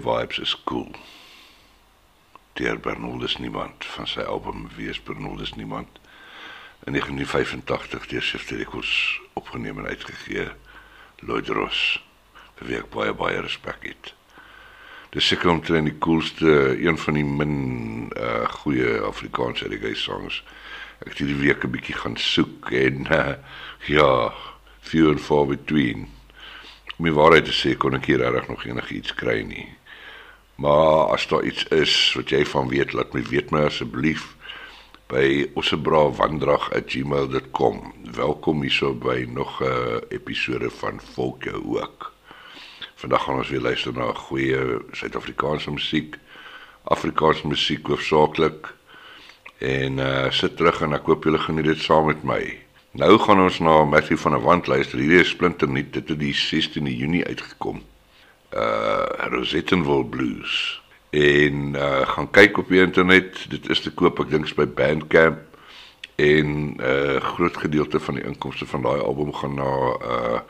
Vibes is cool. Deur Bernardus Niemand van sy album Wees Bernardus Niemand in 1985 deur Sifte Records opgeneem en uitgegee. Lloyd Ross vir wie ek baie baie respek het. Dis seker omtrent die coolste een van die min uh goeie Afrikaanse reggae songs. Ek het hierdie week 'n bietjie gaan soek en uh, ja, few and far between. Om die waarheid te sê kon ek hier reg nog enigiets kry nie. Maar as daar iets is wat jy van weet, laat my weet my asseblief by ossebrawandrag@gmail.com. Welkom hierso by nog 'n episode van Volk jou ook. Vandag gaan ons weer luister na goeie Suid-Afrikaanse musiek, Afrikaanse musiek hoofsaaklik. En uh sit terug en ek hoop julle geniet dit saam met my. Nou gaan ons na Matthew van der Walt luister. Hierdie is splinternuut. Dit het die 16de Junie uitgekom. Uh Rosettenville Blues. En uh gaan kyk op die internet. Dit is te koop, ek dink is by Bandcamp. En 'n uh, groot gedeelte van die inkomste van daai album gaan na uh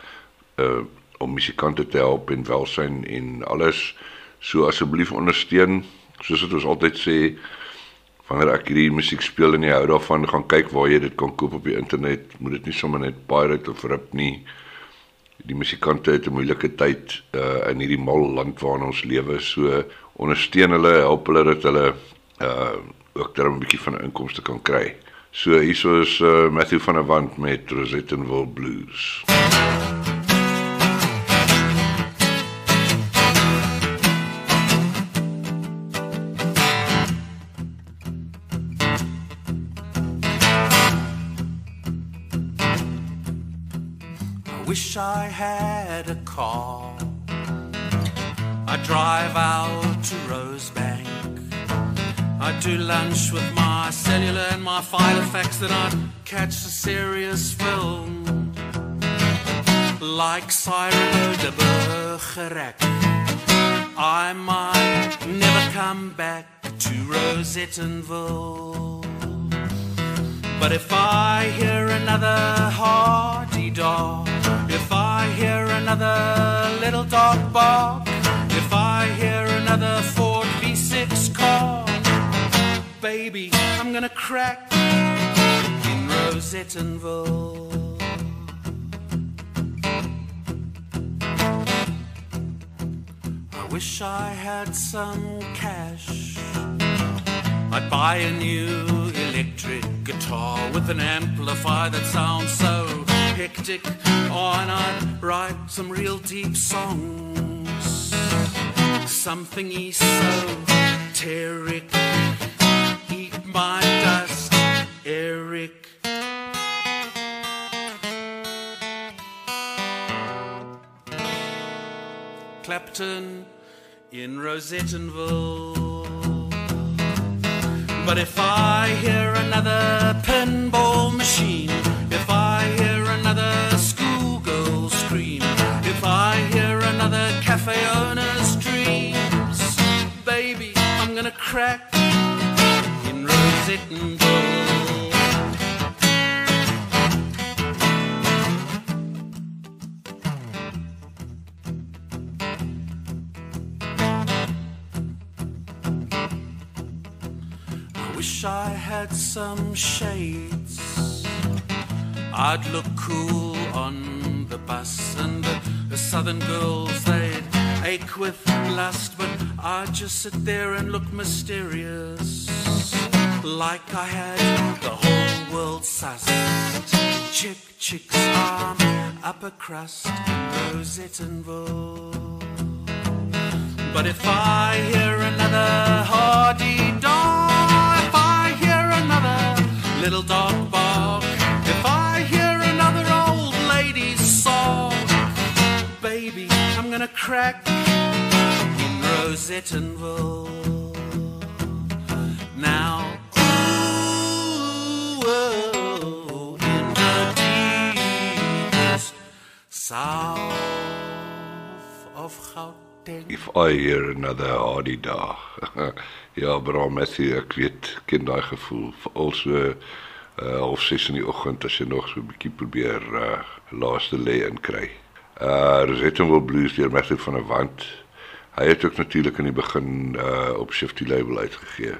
uh om musikante te help en welsyn en alles. So asseblief ondersteun, soos wat ons altyd sê, wanneer ek hierdie musiek speel en jy hou daarvan, gaan kyk waar jy dit kan koop op die internet. Moet dit nie sommer net pirate of rip nie. Die musikante het 'n moeilike tyd uh in hierdie mal land waarin ons lewe. So ondersteun hulle, help hulle dat hulle uh ook daar 'n bietjie van inkomste kan kry. So hierso is uh, Matthew van der Walt met Rosettenville Blues. Wish I had a car. I drive out to Rosebank. I do lunch with my cellular and my Filofax that I'd catch a serious film. Like Cyrano de Bergerac. I might never come back to Rosettenville. But if I hear another hardy dog, if I hear another little dog bark, if I hear another Ford V6 car, baby, I'm gonna crack in Rosettenville. I wish I had some cash. I'd buy a new electric guitar with an amplifier that sounds so hectic. Oh, and I'd write some real deep songs. Something esoteric. Eat my dust, Eric. Clapton in Rosettenville. But if I hear another pinball machine, if I hear another schoolgirl scream, if I hear another cafe owner's dreams, baby, I'm gonna crack in Rosettenville. I wish I had some shades. I'd look cool on the bus, and the, the southern girls they'd ache with lust, but I'd just sit there and look mysterious, like I had the whole world sussed. Chick, chicks on upper crust, Rosettenville. But if I hear another hardy dog, little dog bark, if I hear another old lady's song, baby, I'm gonna crack Rosettenville. Now, oh, in the deepest south of Gauteng. If I hear another hardy dag. ja, bra Matthew, ek weet, ken daai gevoel. Veral so uh half 6 in die oggend as jy nog so 'n bietjie probeer uh laaste lê in kry. Uh Rosettenville Blues deur Matthew van der Wand. Hy het ook natuurlik in die begin uh op Shifty label uitgegee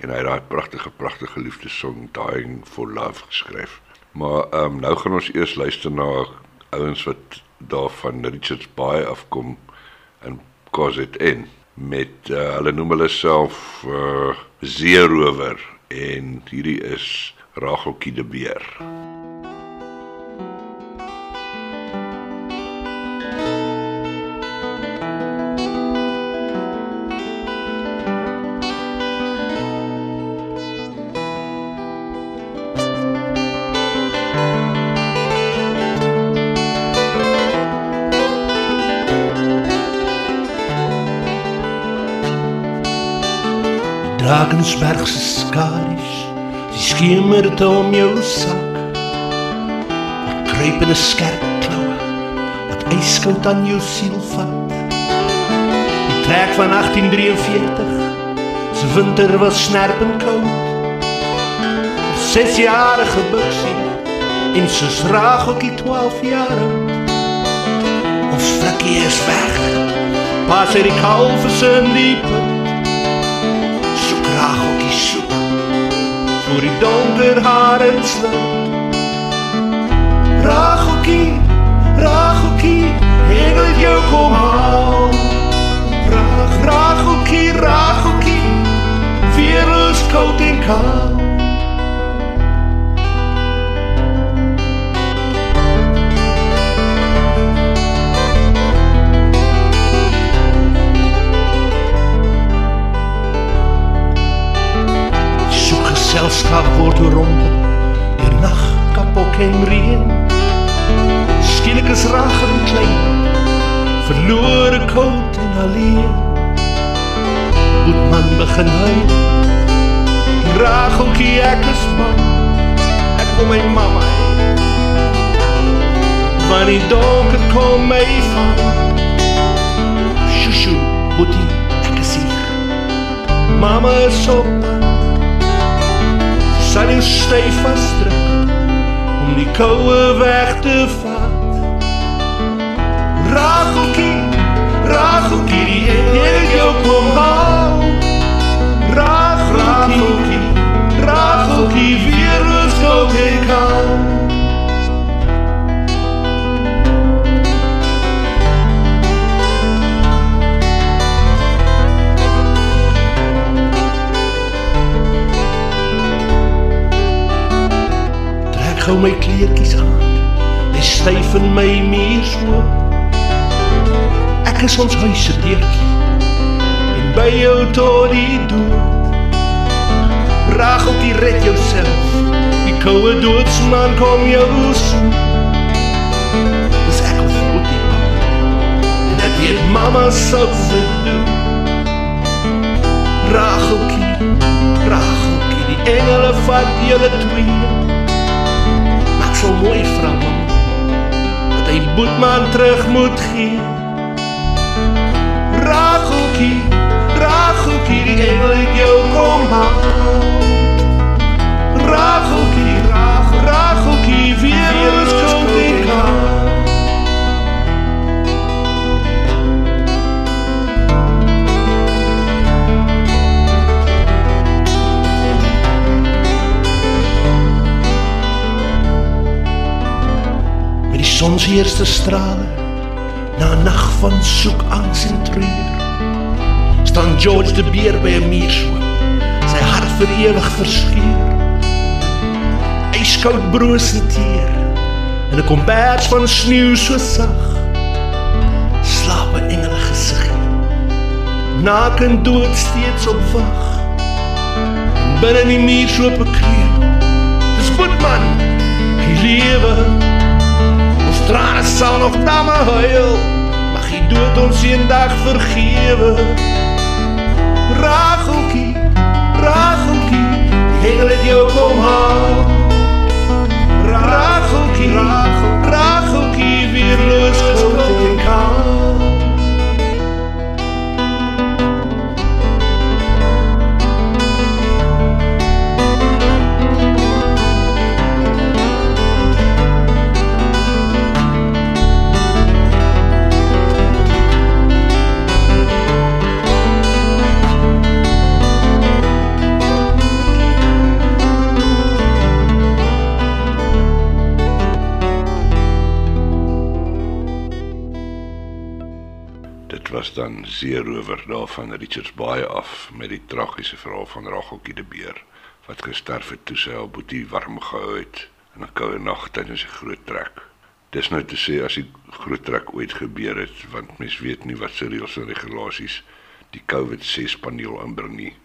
en hy het daai pragtige pragtige liefdessong Dying for Love geskryf. Maar ehm um, nou gaan ons eers luister na ouens wat daar van Richards Bay afkom in KZN met uh, hulle noem hulle self uh, Zeerower en hierdie is Racheltjie de Beer. Drakensberg se skaries, die skemert om jou sak. Wat kruipende skerp kloue, wat yskoud aan jou siel vat. Die trek van 1843, se winter was snerpend koud. Sesjarige buksie en soos Racheltjie 12 jaar oud. Ons flikkie is weg, pas uit die kalfes in die put voor die donker hare sluit. Racheltjie, Racheltjie, ek wil jou kom haal. Rach, Racheltjie, Racheltjie, weerloos koud en kaal. Geselskap word oorrompel Deur nag, kapok en reën Skielik is verlore koud en alleen. Boetman begin huil. Rageltjie ek is bang. Ek wil my mamma. Van die donker kom my van. Shushu, boetie, ek is hier. Mama is op pad. Sal jou styf vasdruk om die koue weg te vat. Rageltjie, rageltjie, die engel jou kom haal. Rageltjie, rageltjie, weer ons koud en koud. Gou my kleertjies aan. Hy styf in my muur so. Ek is ons huis se deurtjie. En by jou tot die dood. Rachel die red jouself. Die koue doodsman kom jou soen. Dis ek of Boetie. En ek weet mama sal se doen. Rachelkie, Rachelkie, die engele vat julle twee. Sal mooi vra man, dat hy Boetman terug moet gee. Rachelkie, Rachelkie, die engel het jou kom haal. Sons eerste strale na nag van soek angs en treur. Staan George de Beer by 'n muurshoop sy hart vir ewig verskeur yskoud broos en teer in 'n kombers van sneeu so sag. Slaap 'n engele gesig naak en dood steeds op wag binne in die muurshoop bekleed dis Boetman hy lewe tranen zal nog naar me mag maar je doet ons een dag vergeven. Rachelkie, Rachelkie, hele het jou kom haal. Rachelkie, Rachelkie, weer lust dan Seerower daar van Richards Bay af met die tragiese verhaal van Racheltjie de Beer wat gesterf het toe sy haar boetie warm gehou het in 'n koue nag tydens 'n groot trek. Dis nou te sê as die groot trek ooit gebeur het want mens weet nie wat se reëls en regulasies die COVID-6 paneel aanbring nie.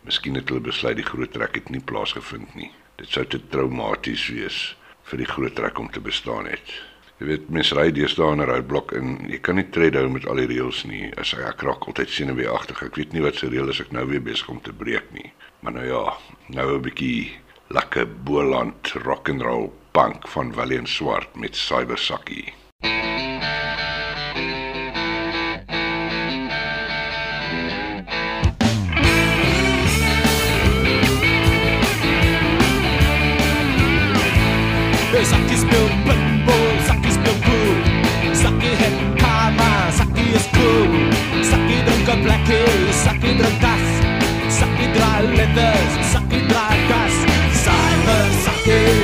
Miskien het hulle besluit die groot trek het nie plaasgevind nie. Dit sou te traumaties wees vir die groot trek om te bestaan het. Jy weet mense ry deesdae in 'n roadblok en jy kan nie tred hou met al die reëls nie. As ek raak altyd senuweeagtig. Ek weet nie wat se reël is ek nou weer besig om te breek nie. Maar nou ja, nou 'n bietjie lekker Boland rock and roll punk van Willie en Swart met Cybersakkie. Sakkie speelt pinball, Sakit Sakit blackie, sakit rentas Sakit letters, sakit ratas Cyber sakit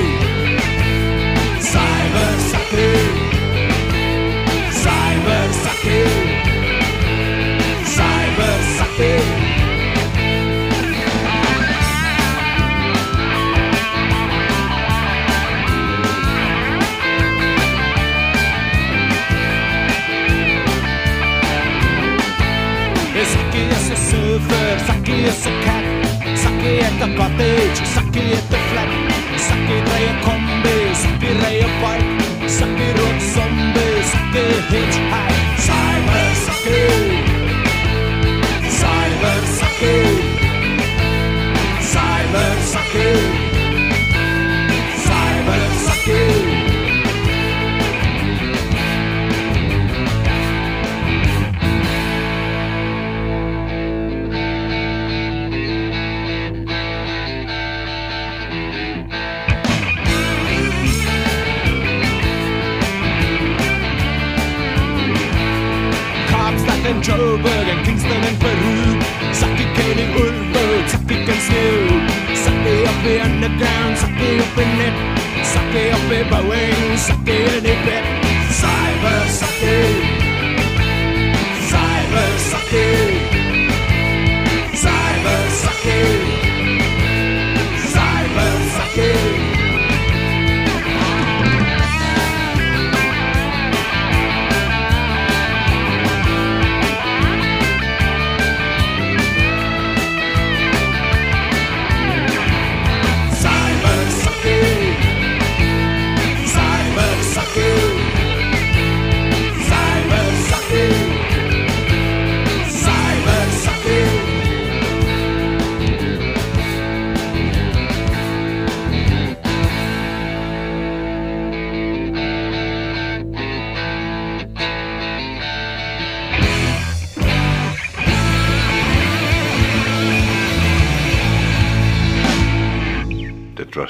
is a cat. At the cottage, Saki at the flat. Saki at a combi, Saki ride a bike. Saki road zombie, Saki hitchhike. Joburg and Kingston and Peru Sakikating Ulfberg, Sakikan Snew Saki oppe i underground, Saki oppe i net. Saki oppe i Boeing, Saki i det Cyber Saki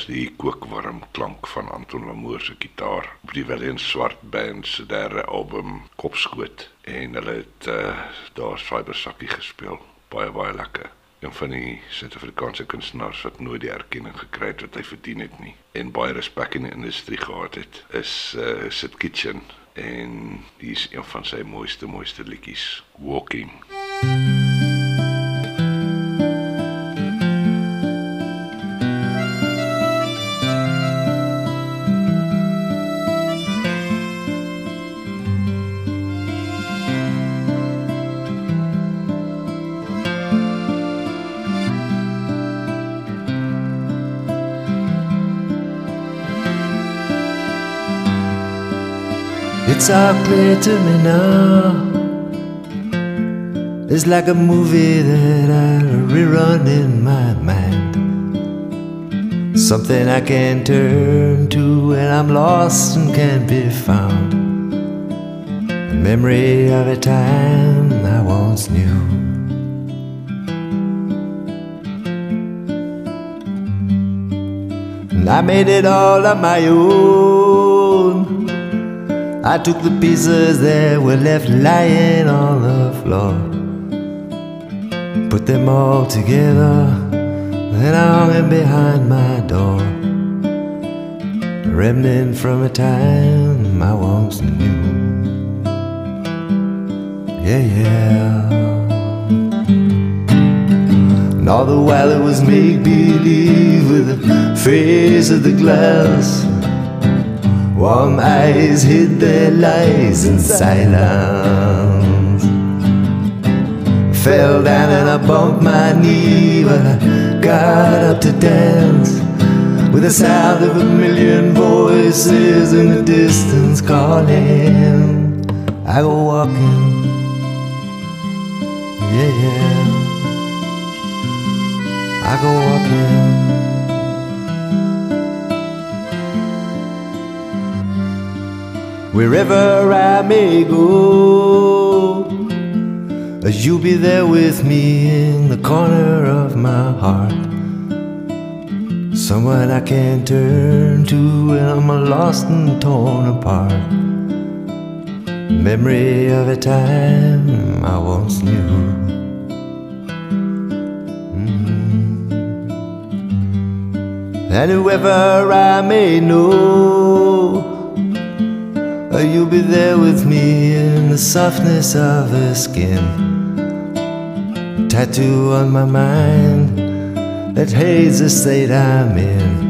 was die kookwarm klank van Anton Lamoor se gitaar op die Valiant Swart Band se derde album Kopskoot en hulle het uh, daar Cybersakkie gespeel. Baie baie lekker. Een van die Suid-Afrikaanse kunstenaars wat nooit die erkenning gekry het wat hy verdien het nie en baie respek in die industrie gehad het is uh, Sit Kitchen en die is een van sy mooiste mooiste liedjies Walking. It's all clear to me now. It's like a movie that I rerun in my mind. Something I can turn to when I'm lost and can't be found. A memory of a time I once knew. And I made it all on my own. I took the pieces that were left lying on the floor, put them all together, then I hung them behind my door. A remnant from a time I once knew. Yeah, yeah. And all the while it was make believe with the face of the glass. Warm eyes hid their lies in silence. Fell down and I bumped my knee, but I got up to dance with the sound of a million voices in the distance calling. I go walking, yeah, yeah. I go walking. Wherever I may go, you'll be there with me in the corner of my heart. Someone I can turn to when I'm lost and torn apart. Memory of a time I once knew. Mm-hmm. And whoever I may know, you'll be there with me in the softness of her skin. Tattoo on my mind that hates the state I'm in.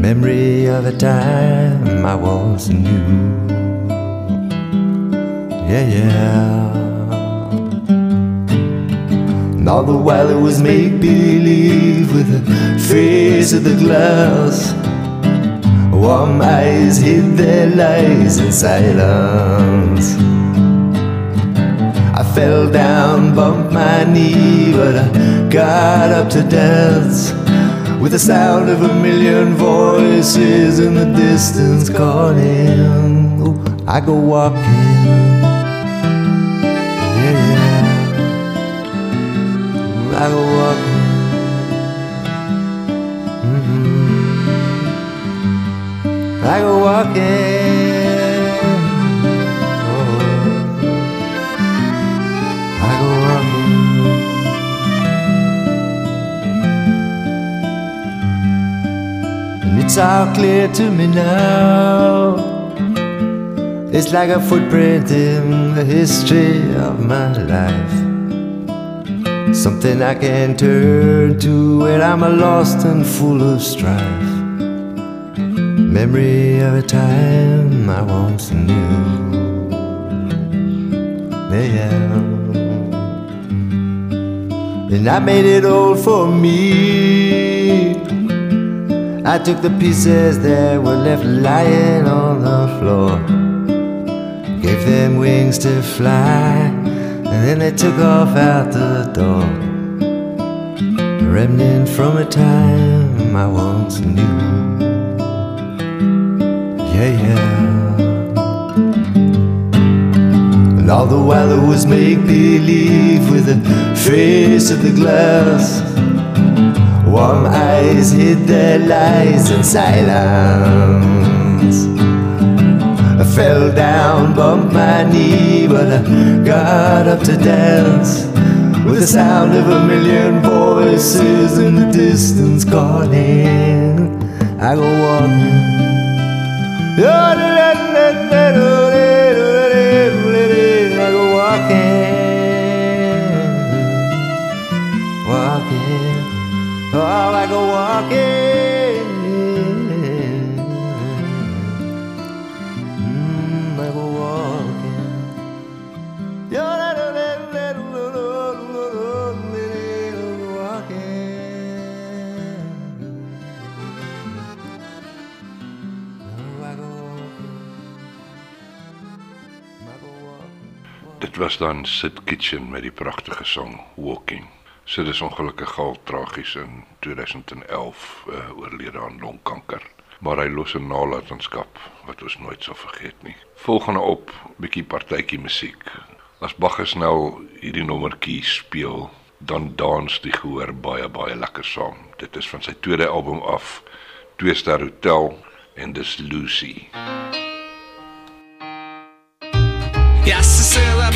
Memory of a time I was new. Yeah, yeah. And all the while it was make believe with the face of the glass. Warm eyes hid their lies in silence. I fell down, bumped my knee, but I got up to dance with the sound of a million voices in the distance calling. Oh, I go walking, yeah, I go walking. Oh, I go walking. And it's all clear to me now. It's like a footprint in the history of my life. Something I can turn to when I'm lost and full of strife. Memory of a time I once knew. Yeah. And I made it all for me. I took the pieces that were left lying on the floor, gave them wings to fly, and then they took off out the door. A remnant from a time I once knew. Yeah, yeah. And all the while it was make believe with the face of the glass. Warm eyes hid their lies in silence. I fell down, bumped my knee, but I got up to dance with the sound of a million voices in the distance calling. I go walking. I go walking, walking. Oh, I go walking. Was dan Sid Kitchen met die pragtige song Walking. Sid is ongelukkig al tragies in 2011 uh, oorlede aan longkanker. Maar hy los 'n nalatenskap wat ons nooit sal vergeet nie. Volgende op, bietjie partytjie musiek. As Bacchus nou hierdie nommertjie speel, dan dans die gehoor baie baie lekker saam. Dit is van sy tweede album af, Twee Ster Hotel en dis Lucy. Ja, Yes, it's still a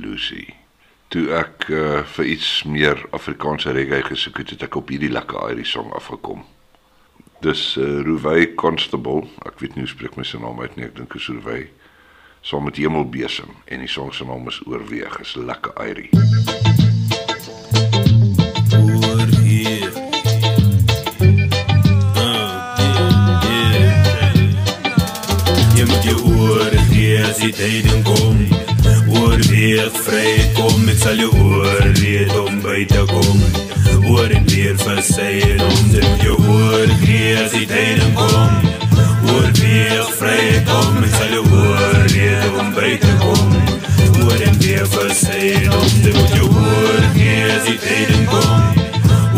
Lucy. Toe ek uh, vir iets meer Afrikaanse reggae gesoek het, het ek op hierdie lekker Irish song afgekom. Dis uh, Rouwey Constable. Ek weet nie hoe spreek my se naam uit nie. Ek dink is Rouwey. Saam met Hemelbesem en die song se naam is Oorweeg. Is lekker Irish. Jy moet jou oor gee as die tyding kom. Oorweeg vry kom, ek sal jou oorleed om by te kom. Oor en weer vir sy en om dit moet jou oor gee as die tyding kom. Oorweeg vry kom, ek sal jou oorleed om by te kom. Oor en weer vir sy en om dit moet jou oor gee as die tyding kom.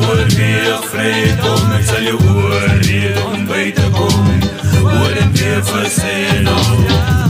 Oorweeg vry kom, ek sal jou oorleed om by te kom. Oor en weer vir sy en om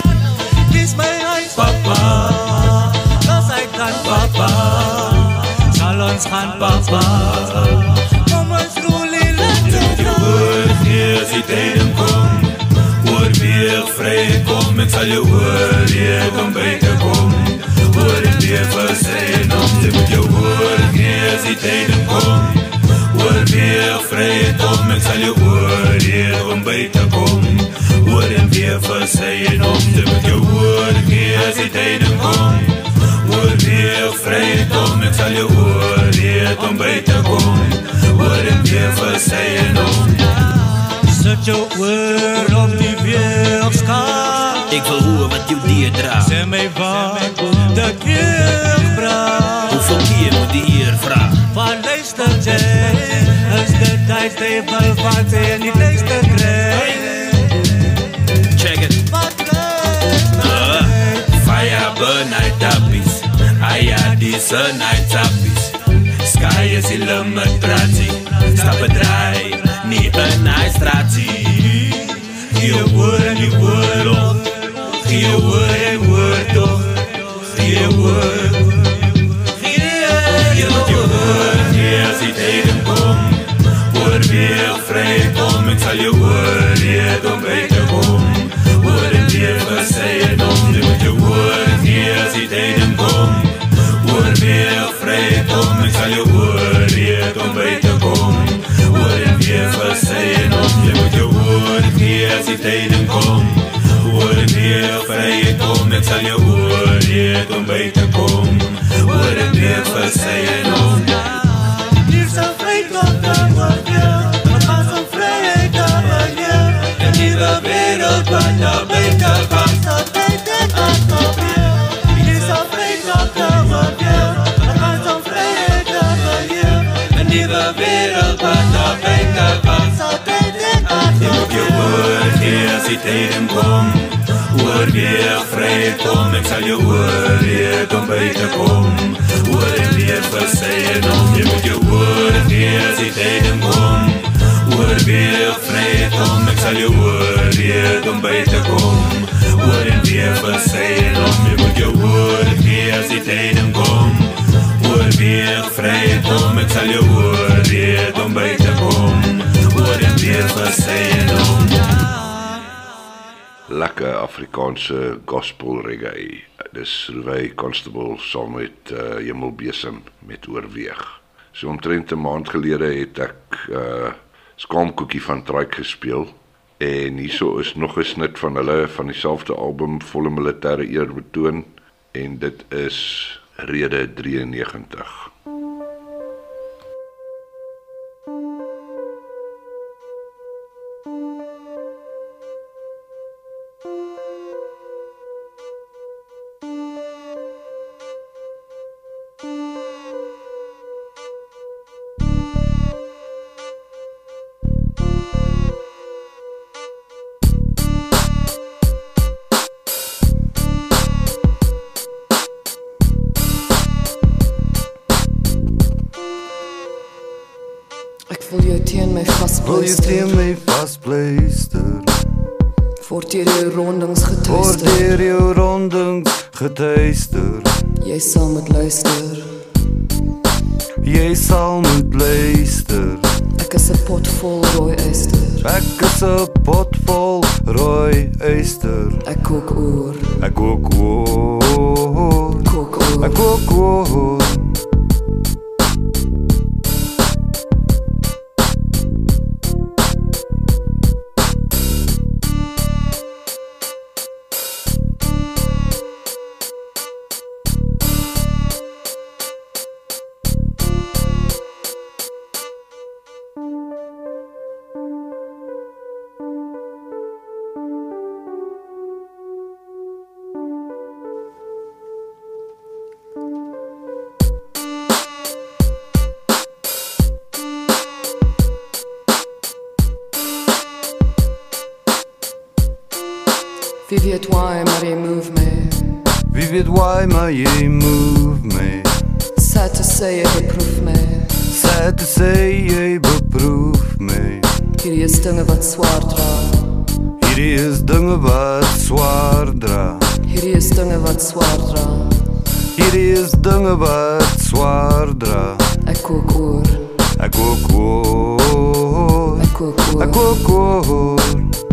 Dis my huis papa. Los hy kan papa. Sal ons gaan papa. Ons roelie laat Moet jou oor gee as die tijden kom Oorweeg vry kom, ek sal jou oorleed om by te kom Oor en weer vir sy en om Jy moet jou oor gee as die tijden kom Oorweeg vry kom, ek sal jou oorleed om by te kom Oor en weer vir sy en om Jy moet jou oor gee as die tijden kom Oorweeg vry kom, ek sal jou oorleed om by te kom Oor en weer vir sy en om Sit jou oor op die weegskaal Ek wil hoor wat jou dier dra. Sê my wat de privește, bă, face, nitește greu Check it. Uh, Fire burn, I tap it I had this sun, I Sky is in lume, brații Sta pe drive. ni în ai strații Hier woord, would woord, hier would woord, toch Hier woord, woord wat buiten was Sal tyd en Jy achter moet jou oor gee as die tijden kom Oorweeg vry kom, ek sal jou oorleed om by te kom Oor en weer en om Jy moet jou oor gee as die tijden kom Oorweeg vry kom, ek sal jou oorleed om by te kom Oor en weer en om Jy moet jou oor gee as die tijden kom Oorweeg vry kom, ek sal jou oorleed om by te kom Sy en om Lekker Afrikaanse gospel reggae. Dis Rouwey Constable saam met uh, Hemelbesem met oorweeg. So omtrent 'n maand gelede het ek uh skaamkoekie van Trike gespeel en hierso is nog 'n snit van hulle van dieselfde album volle militêre eer betoon en dit is Rede 93. Getuister. Jy sal moet luister. Jy sal moet luister. Ek is 'n pot vol rooi eyster. Ek is 'n pot vol rooi eyster. Ek kook oor, Ek kook oor. kook oor. Ek kook oor. Jy move me. Sad to say beproef my. Sad to say beproef my. Hierdie is dinge wat swaar dra. Hierdie is dinge wat swaar dra. Hierdie is dinge wat swaar dra. Hierdie is dinge wat swaar dra. Ek kook oor, Ek kook oor. ek kook oor. Ek kook oor.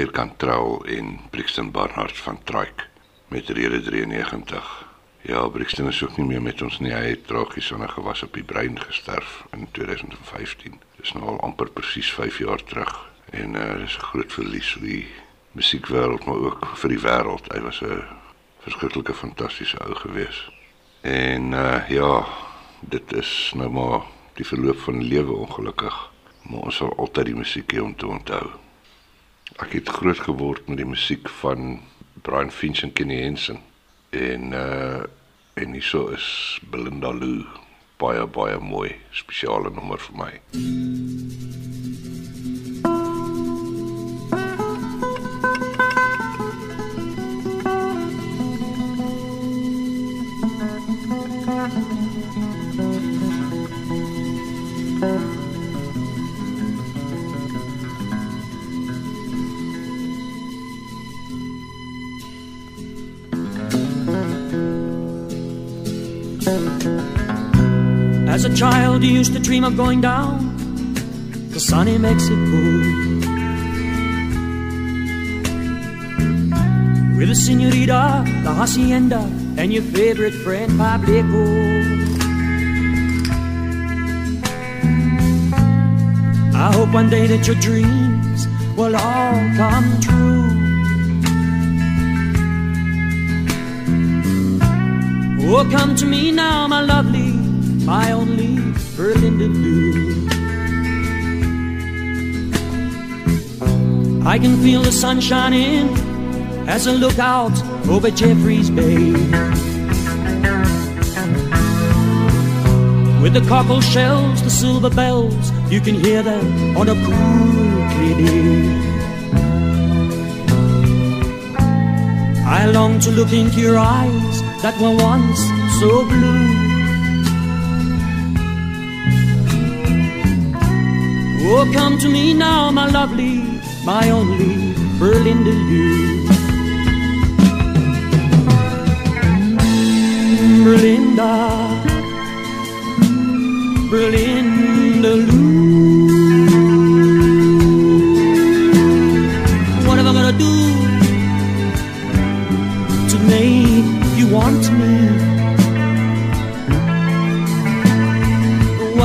Claire Cantrell en Brixton Barnard van Trike met rede 93. Ja, Brixton is ook nie meer met ons nie. Hy het tragies aan 'n gewas op die brein gesterf in 2015. Dis nou al amper presies 5 jaar terug en uh, dis 'n groot verlies vir die musiekwêreld maar ook vir die wêreld. Hy was 'n verskriklike fantastiese ou gewees. En uh, ja, dit is nou maar die verloop van lewe ongelukkig. Maar ons sal altyd die musiek hê om te onthou. Ek het groot geword met die musiek van Brian Finch en Kenny Henson. En uh en hierso is Belinda Lou baie baie mooi spesiale nommer vir my. As a child, you used to dream of going down to sunny Mexico with a senorita, the hacienda, and your favorite friend Pablico. I hope one day that your dreams will all come true. Oh, come to me now, my lovely, my only Berlinda Blue. I can feel the sun shining as I look out over Jeffrey's Bay. With the cockle shells, the silver bells, you can hear them on a cool day. I long to look into your eyes that were once so blue. Oh, come to me now, my lovely, my only Berlinda. Berlinda, Berlinda Lou.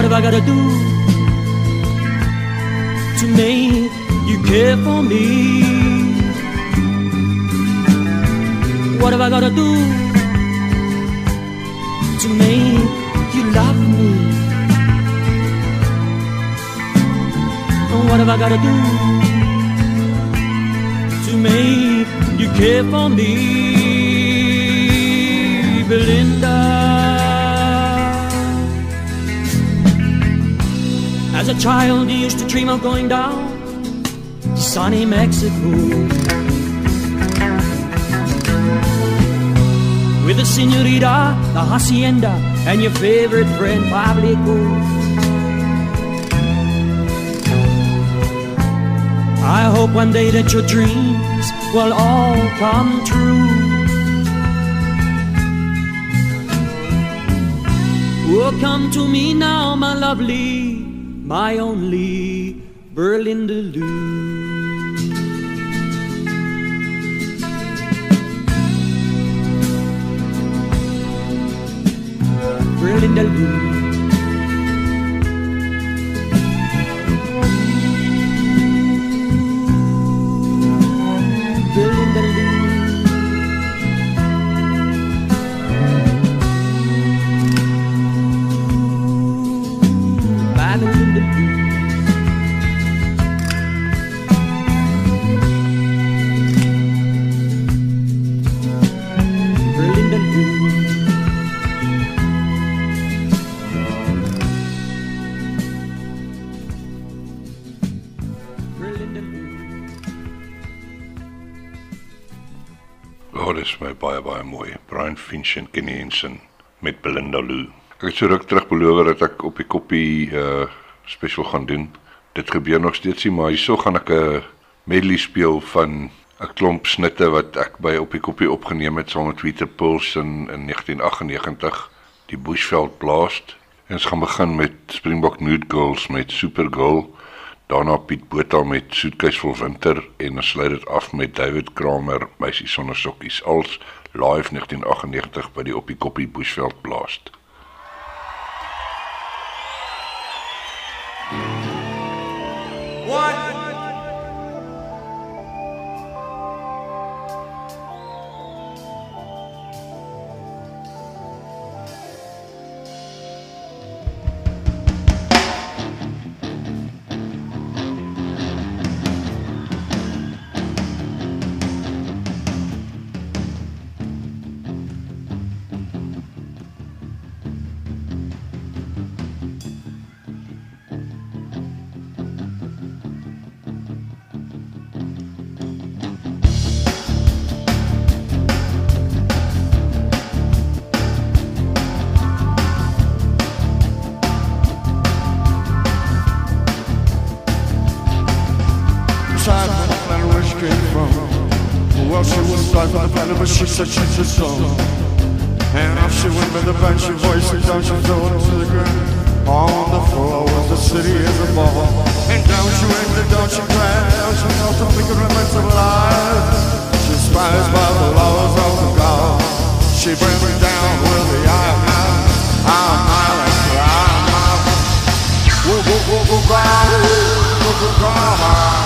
Have I gotta do to make you care for me? What have I gotta do to make you love me? What have I gotta do to make you care for me, Belinda? As a child, you used to dream of going down to sunny Mexico. With the senorita, the hacienda, and your favorite friend Pablico. I hope one day that your dreams will all come true. Oh, come to me now, my lovely, my only Berlin to. Berlin to. Brian Finch en Kenny Henson met Belinda Lou. Ek het so ruk terug beloof dat ek op die koppie uh special gaan doen. Dit gebeur nog steeds nie, maar hierso gaan ek 'n medley speel van 'n klomp snitte wat ek by op die koppie opgeneem het saam met Peter Puls in in 1998, die Bushveld Blast. En ons gaan begin met Springbok Nude Girls met Supergirl. Daarna Piet Botha met Soetkeis vol winter en ons sluit dit af met David Kramer Meisie sonder sokkies als live 1998 by die Oppie Koppie Bushveld Blast. Tried such and such song. And off she went with a banshee voice, and down she fell to the ground. On the floor was the city as a ball. And down she went, and down she ran, she felt the flicker remnants of life. Despised by the laws of the God, she brings me down with the eye of mine, and cry. Woo, woo, woo, woo, cry, woo, woo, cry,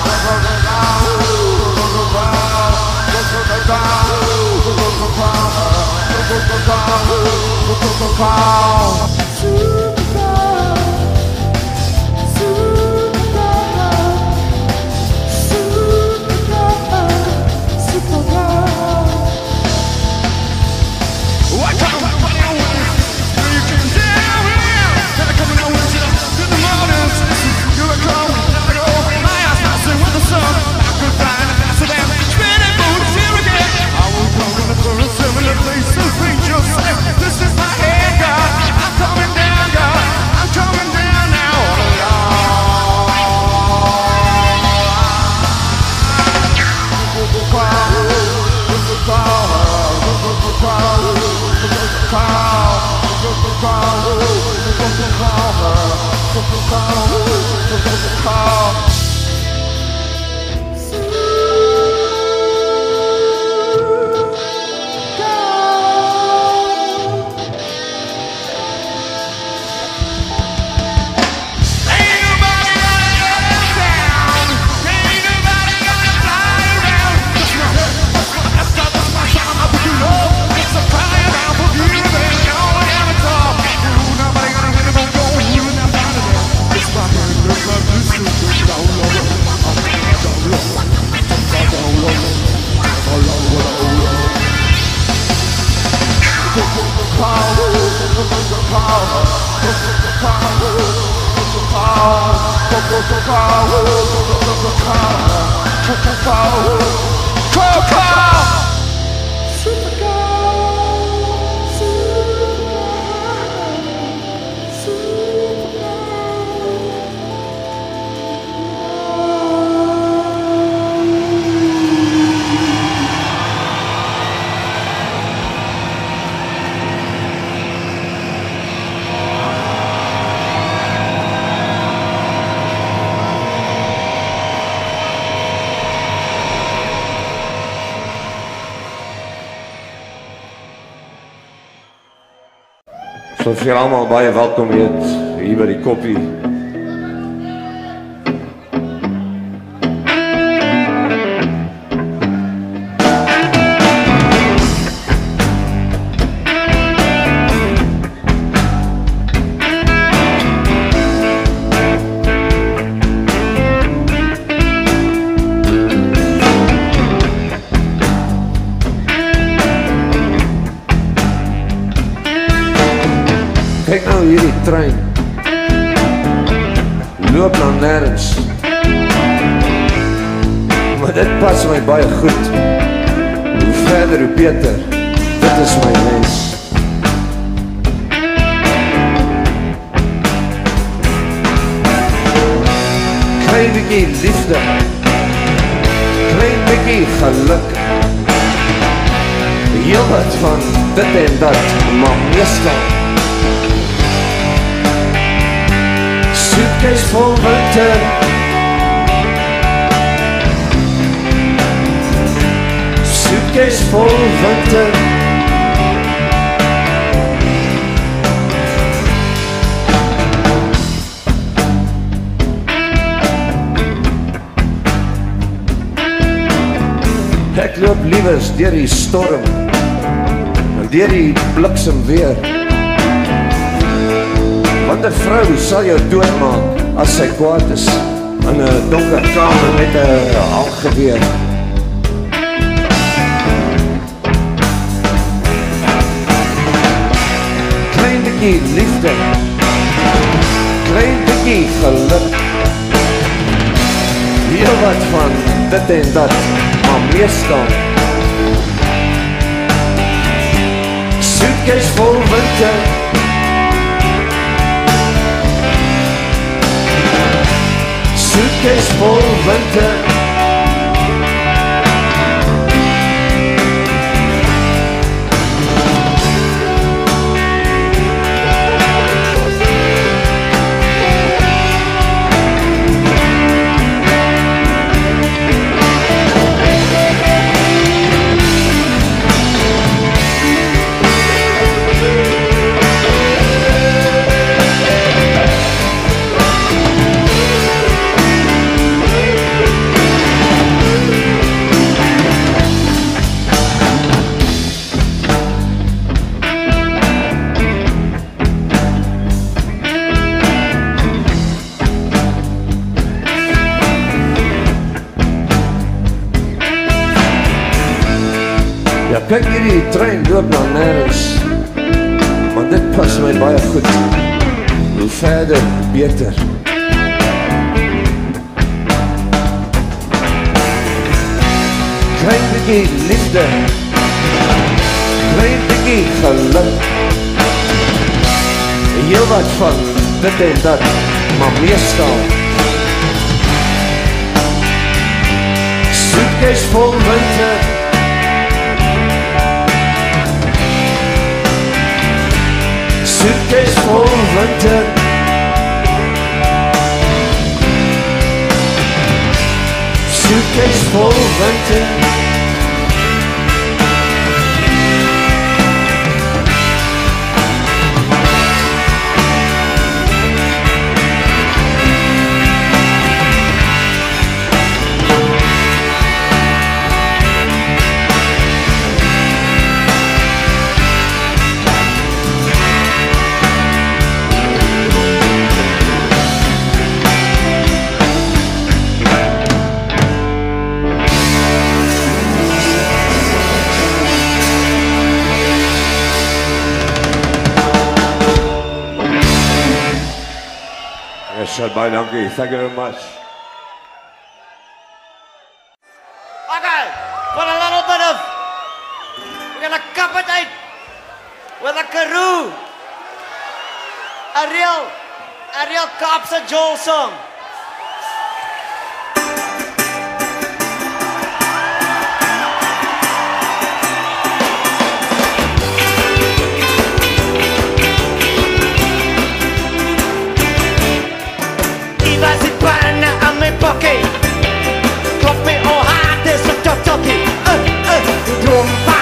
woo, woo, cry, woo, woo, cry, woo, woo, cry, Coca-Cola, Coca-Cola, Coca-Cola. phone. Chocofau, Chocofau, Chocofau vir almal baie welkom weet hier by die koppie. Beter. Dit is my wens. Klein bietjie liefde. Klein bietjie geluk. Heel wat van dit en dat, maar meestal suitcase vol winter. Suitcase vol winter. Ek loop liewes deur die storm en deur die bliksem weer. Want 'n vrou sal jou doodmaak as sy kwaad is in 'n donker kamer met 'n handgeweer. Bietjie liefde. Klein bietjie geluk. Heel wat van dit en dat, maar meestal Suitcase vol winter suitcase vol winter. Kyk hierdie trein loop nou nêrens. Maar dit pas my baie goed. Hoe verder, beter. Klein bietjie liefde. Klein bietjie geluk. Heel wat van dit en dat, maar meestal Suitcase vol winter It's for London Suitcase for London baie dankie. Thank you very much. Okay, for a little bit of, we're gonna cup it out with a karoo. A real, a real Cops and Joel song. jockey Klopper och hade som jockey Öh, öh, trumpar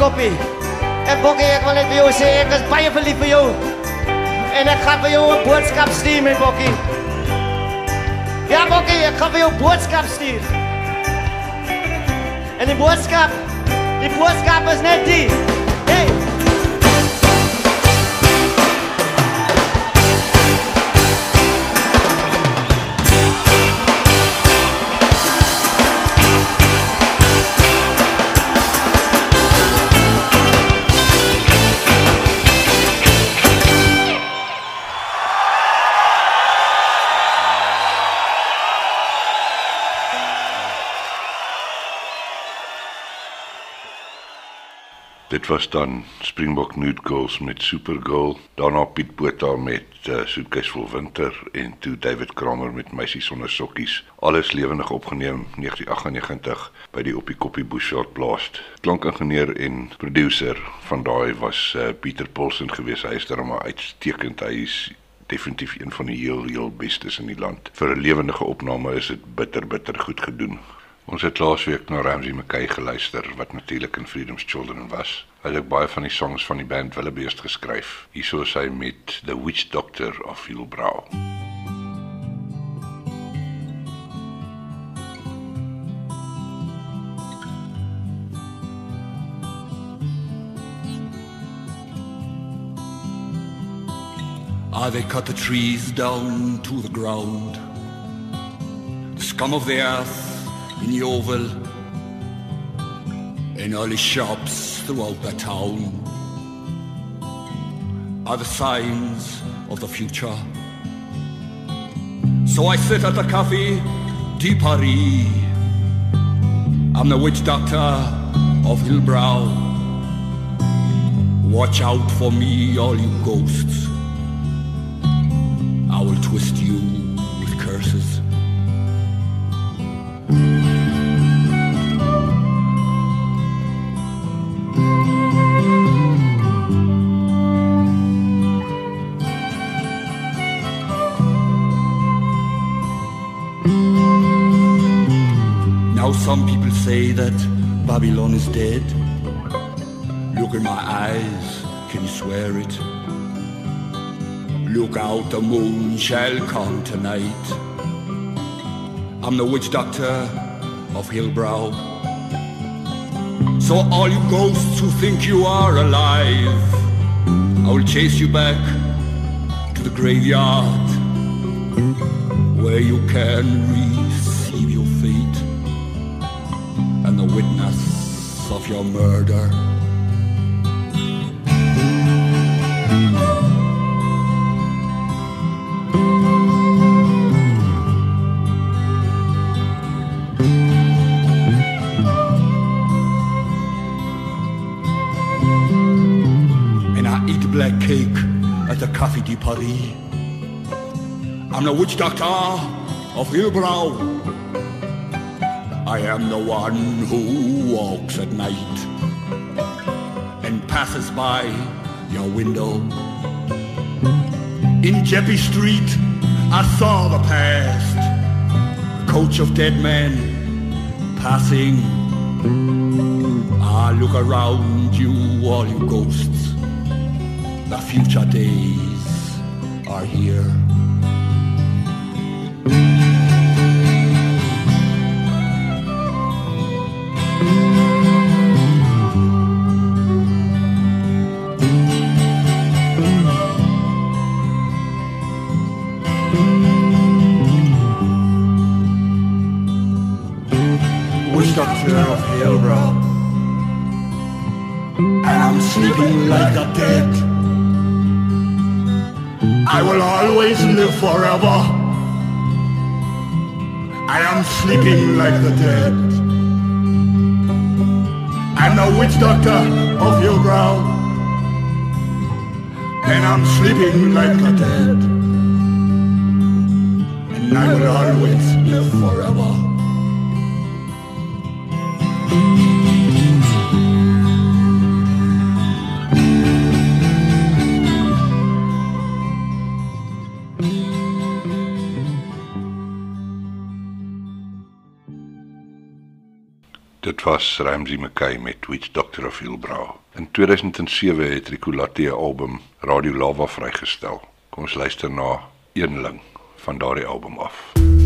koppie. En Bokkie, ik wil net bij jou zeggen, ik is baie verliefd voor jou. En ik ga voor jou een boodschap sturen, mijn Bokkie. Ja, Bokkie, ik ga voor jou een boodschap sturen. En die boodschap, die boodschap is net die. Dit was dan Springbok Nude Girls met Supergirl, daarna Piet Botha met uh, Soetkies vol winter en toe David Kramer met Meisie sonder sokkies. Alles lewendig opgeneem 1998 by die Op die Koppie Bushard Blast. Klankingenieur en producer van daai was uh, Pieter Paulsen geweest. Hy is daar maar uitstekend. Hy is definitief een van die heel heel bestes in die land. Vir 'n lewendige opname is dit bitter bitter goed gedoen. Ons het laasweek na Ramsey McKay geluister wat natuurlik in Freedom's Children was. Hy het ook baie van die songs van die band Willebeest geskryf. Hierso is hy met The Witch Doctor of Hillbrow. Ah, they cut the trees down to the ground. The scum of the earth in Yeovil, in early shops throughout the town, are the signs of the future. So I sit at the cafe de Paris. I'm the witch doctor of Hillbrow. Watch out for me, all you ghosts. I will twist you with curses. Now some people say that Babylon is dead. Look in my eyes, can you swear it? Look out, the moon shall come tonight. I'm the witch doctor of Hillbrow. So all you ghosts who think you are alive, I will chase you back to the graveyard where you can receive your fate and the witness of your murder. Café de Paris. I'm the witch doctor of Hillbrow. I am the one who walks at night and passes by your window. In Jeppy Street, I saw the past, the coach of dead men passing. I look around you, all you ghosts. The future days are here. I am sleeping like the dead. I'm the witch doctor of Hillbrow. And I'm sleeping like the dead. And I will always live forever. Dit was Ramsey McKay met Witch Doctor of Hillbrow. In 2007 het Rico Latte album Radio Lava vrygestel. Kom ons luister na Eenling van daardie album af. Eenling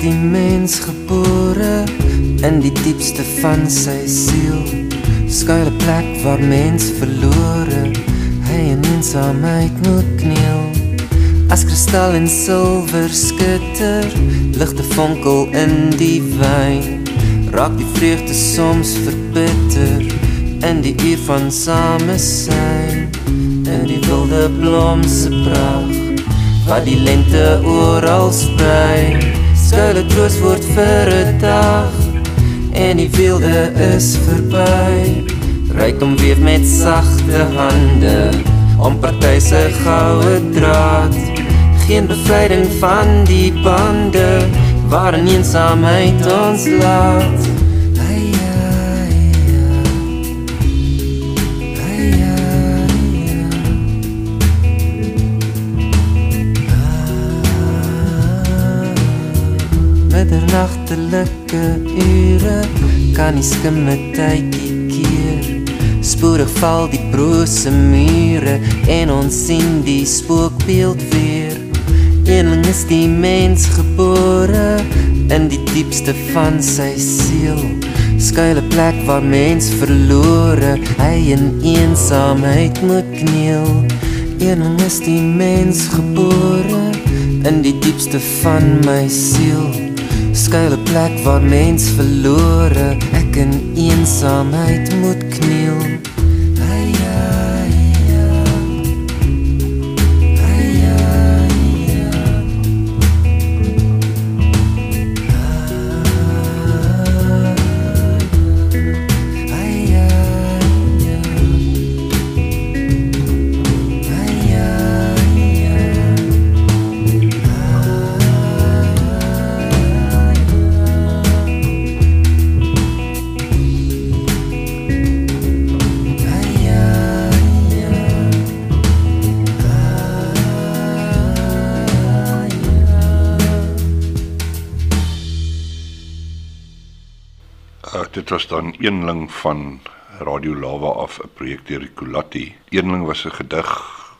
die mens gebore in die diepste van sy siel. Skuile plek waar mens verlore, hy in eensaamheid moet kniel. As kristal en silwer skitter, ligte vonkel in die wyn. Raak die vreugde soms verbitter in die uur van samesyn. In die wilde blom se pragt wat die lente oral sprei. Skuile troos word vir 'n dag en die wilde is verby. Ryk om weef met sagte hande om party se goue draad. Geen bevryding van die bande waarin eensaamheid ons laat. Middernachtelike ure kan die skimme tydjie keer. Spoedig val die brose mure en ons sien die spookbeeld weer. Eenling is die mens gebore in die diepste van sy siel. Skuile plek waar mens verlore hy in eensaamheid moet kniel. Eenling is die mens gebore in die diepste van my siel. Skuile plek waar mens verlore ek in eensaamheid moet kniel. Was dan eenling van Radio Lava af 'n projek deur die Kulatti. Eenling was 'n gedig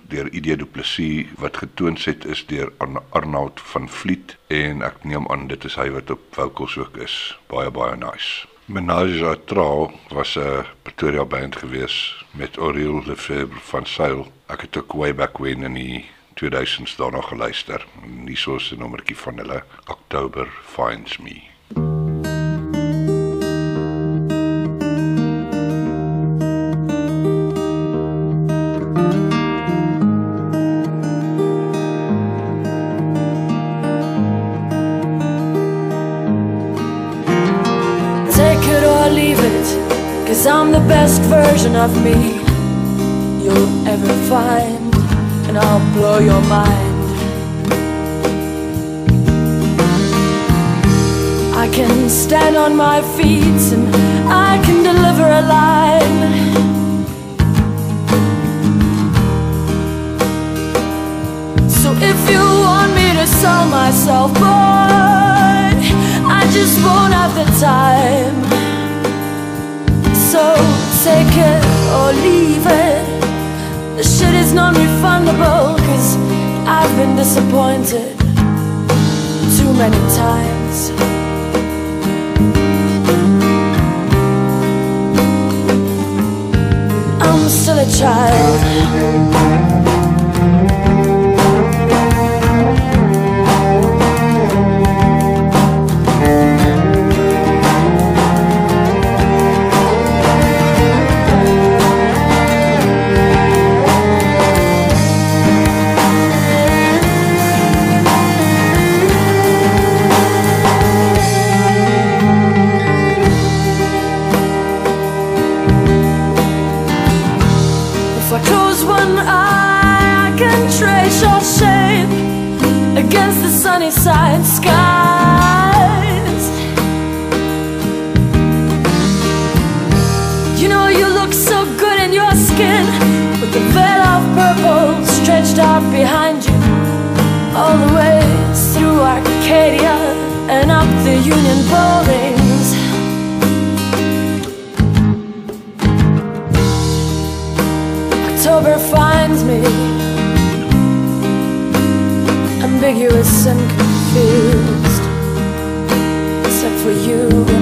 deur ID Du Plessis wat getoonset is deur Arn- Arnoud van Vliet en ek neem aan dit is hy wat op vocals ook is. Baie baie nice. Menage à Trois was 'n Pretoria band gewees met Oriel Lefebvre van Sail. Ek het ook way back when in die 2000s daarna geluister. En hier is 'n nommertjie van hulle October Finds Me. Version of me you'll ever find, and I'll blow your mind. I can stand on my feet and I can deliver a line. So if you want me to sell myself, boy, I just won't have the time. So take it or leave it. The shit is non-refundable, cause I've been disappointed too many times. I'm still a child. All the way through Arcadia and up the Union buildings. October finds me ambiguous and confused, except for you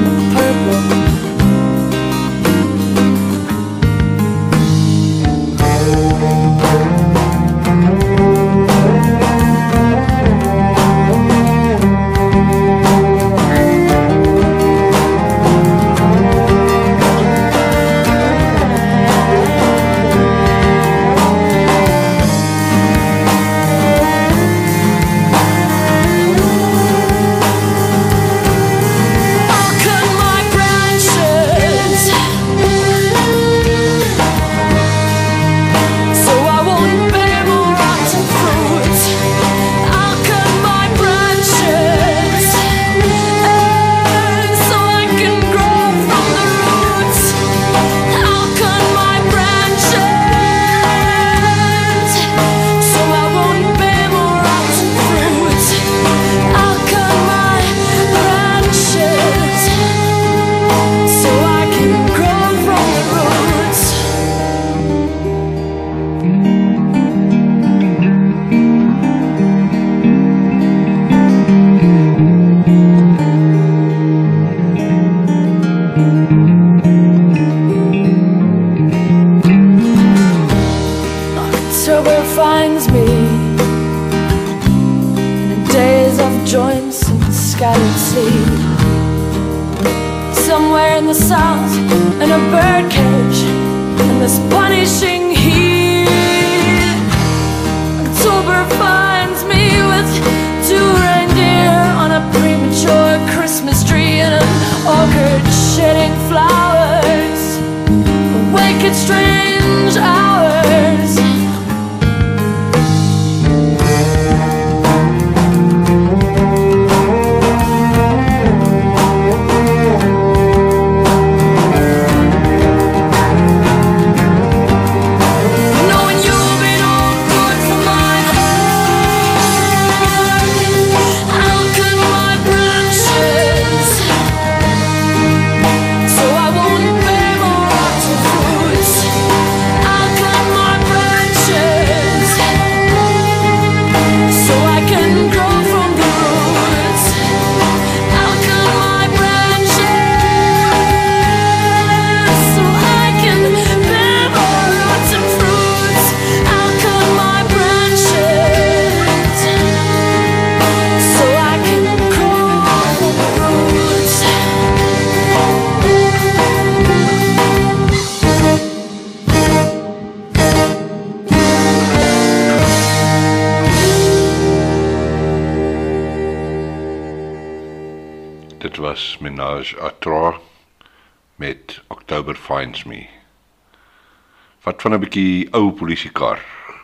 Wat van 'n bietjie ou polisiekar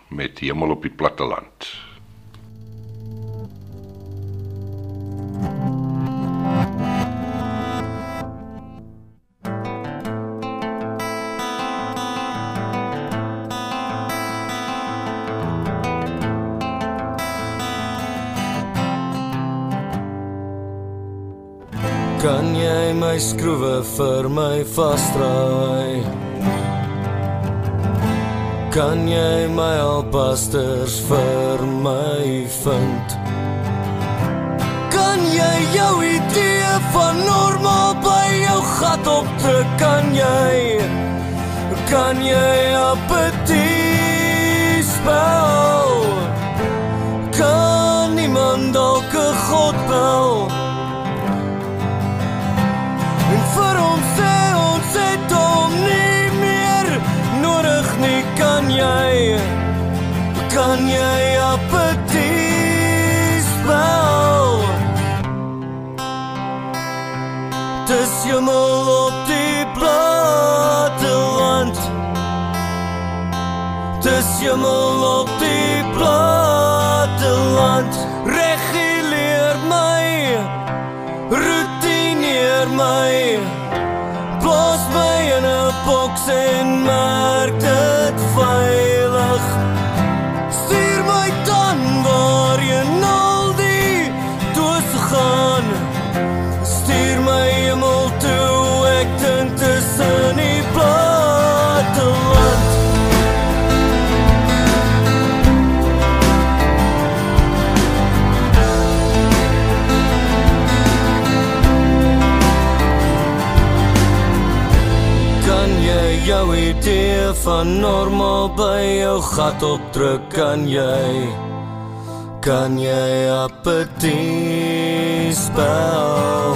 met hemel op die platteland. Kan jy my skroewe vir my vasdraai? Kan jy my alpasters vir my vind? Kan jy jou idee van normaal by jou gat opdruk? Kan jy kan jy apetit spel? Kan iemand dalk 'n god bel? als je me op die platteland. tussen je jou idee van normaal by jou gat opdruk? Kan jy kan jy apetit spel?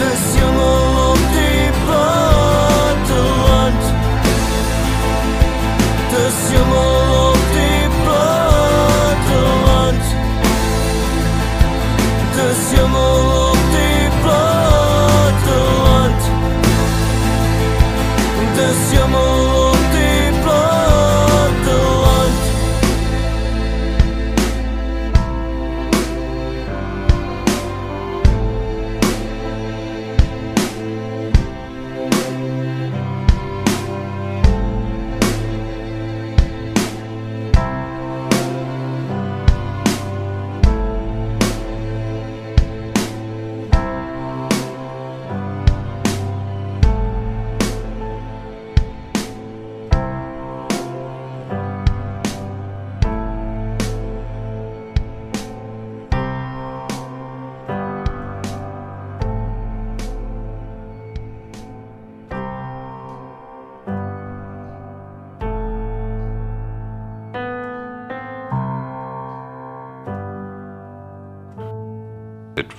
Dis hemel op die platteland Dis hemel op die platteland Dis hemel amor.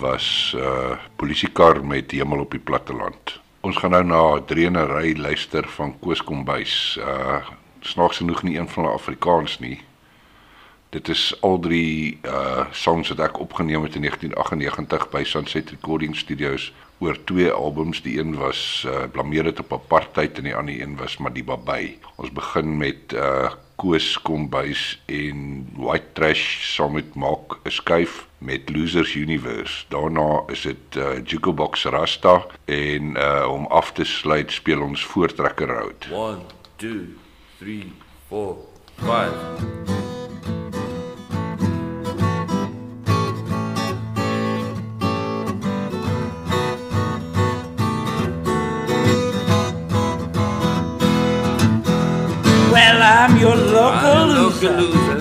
Was 'n uh, polisiekar met hemel op die platteland. Ons gaan nou na Dreenery luister van Koos Kombuis. Uh snaaks genoeg nie een van hulle Afrikaans nie. Dit is al drie uh songs wat ek opgeneem het in 1998 by Sunset Recording Studios oor twee albums. Die een was uh Blameer dit op apartheid en die ander een was Madiba Bay. Ons begin met uh Koos Kombuis en White Trash saam met Maak 'n skuif met Losers Universe. Daarna is dit uh Jukebox Rasta en uh om af te sluit speel ons Voortrekker Road. 1 2 3 4 5 Well, I'm your loser.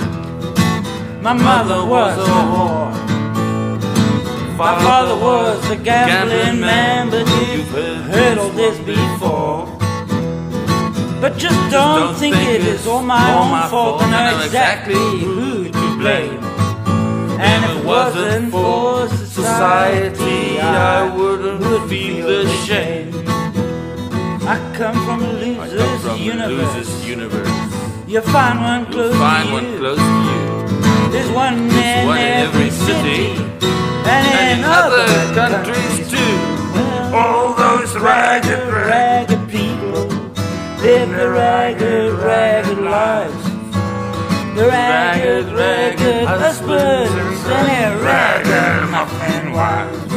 My mother was a whore. My father was a gambling man, but you've heard all this before. But just don't think it is all my own fault. I know exactly who to blame. And if it wasn't for society, I wouldn't feel the shame. I come from a loser's universe. Losers universe. You find one close You'll find to one you. close to you. There's one in, one in every city and, and in other countries too. All those ragged, ragged people live the ragged, ragged lives. The ragged, ragged husbands and their ragged muffin wives.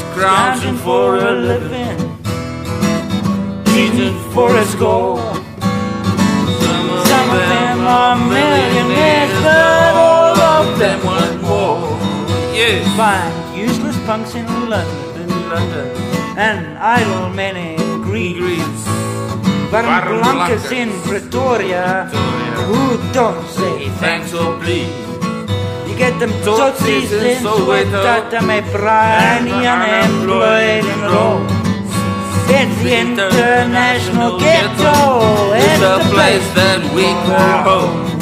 Scrounging for a living, cheating for a score. Some of them are millionaires, but all of them want more. Yes. Find useless punks in London, London, and idle men in Greece. Barbalankas in Pretoria, who don't say Thanks or please. You get them tootsies in Soweto, me briny unemployed in Rome. It's the international ghetto. It's a place that we call home.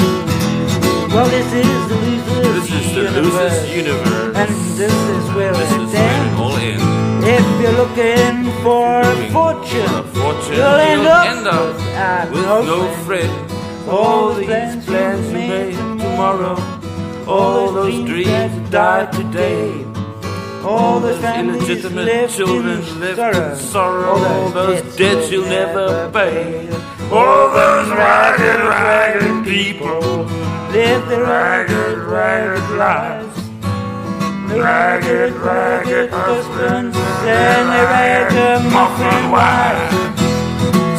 Well, this is the losers This is the losers universe. and this is where This it is where it all ends. If you're looking for a fortune, Fortune, you'll end you'll up, end up without with no friend. All these plans you made tomorrow, all those dreams that died today. All those Illegitimate children left sorrow. in sorrow. All those debts you'll never pay. All those ragged, ragged people live their ragged, ragged lives. Ragged, ragged husbands and their ragged muffin wives.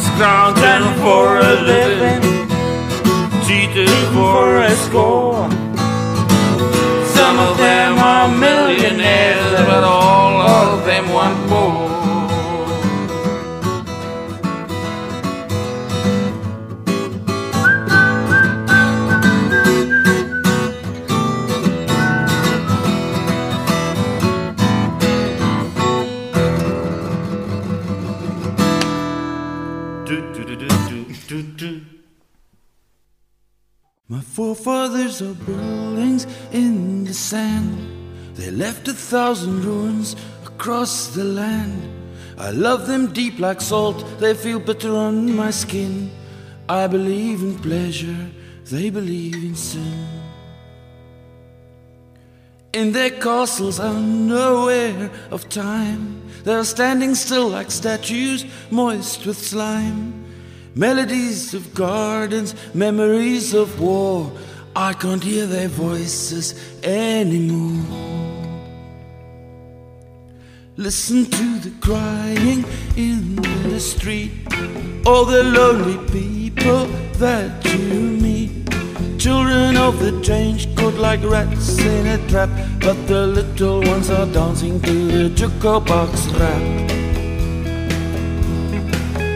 scrounging for a living, cheated for a score. Are millionaires, but all of them want more. My forefathers are buildings in the sand. They left a thousand ruins across the land. I love them deep like salt, they feel bitter on my skin. I believe in pleasure, they believe in sin. In their castles unaware of time, they're standing still like statues moist with slime. Melodies of gardens, memories of war. I can't hear their voices anymore. Listen to the crying in the street, all the lonely people that you meet. Children of the change caught like rats in a trap, but the little ones are dancing to the jukebox rap.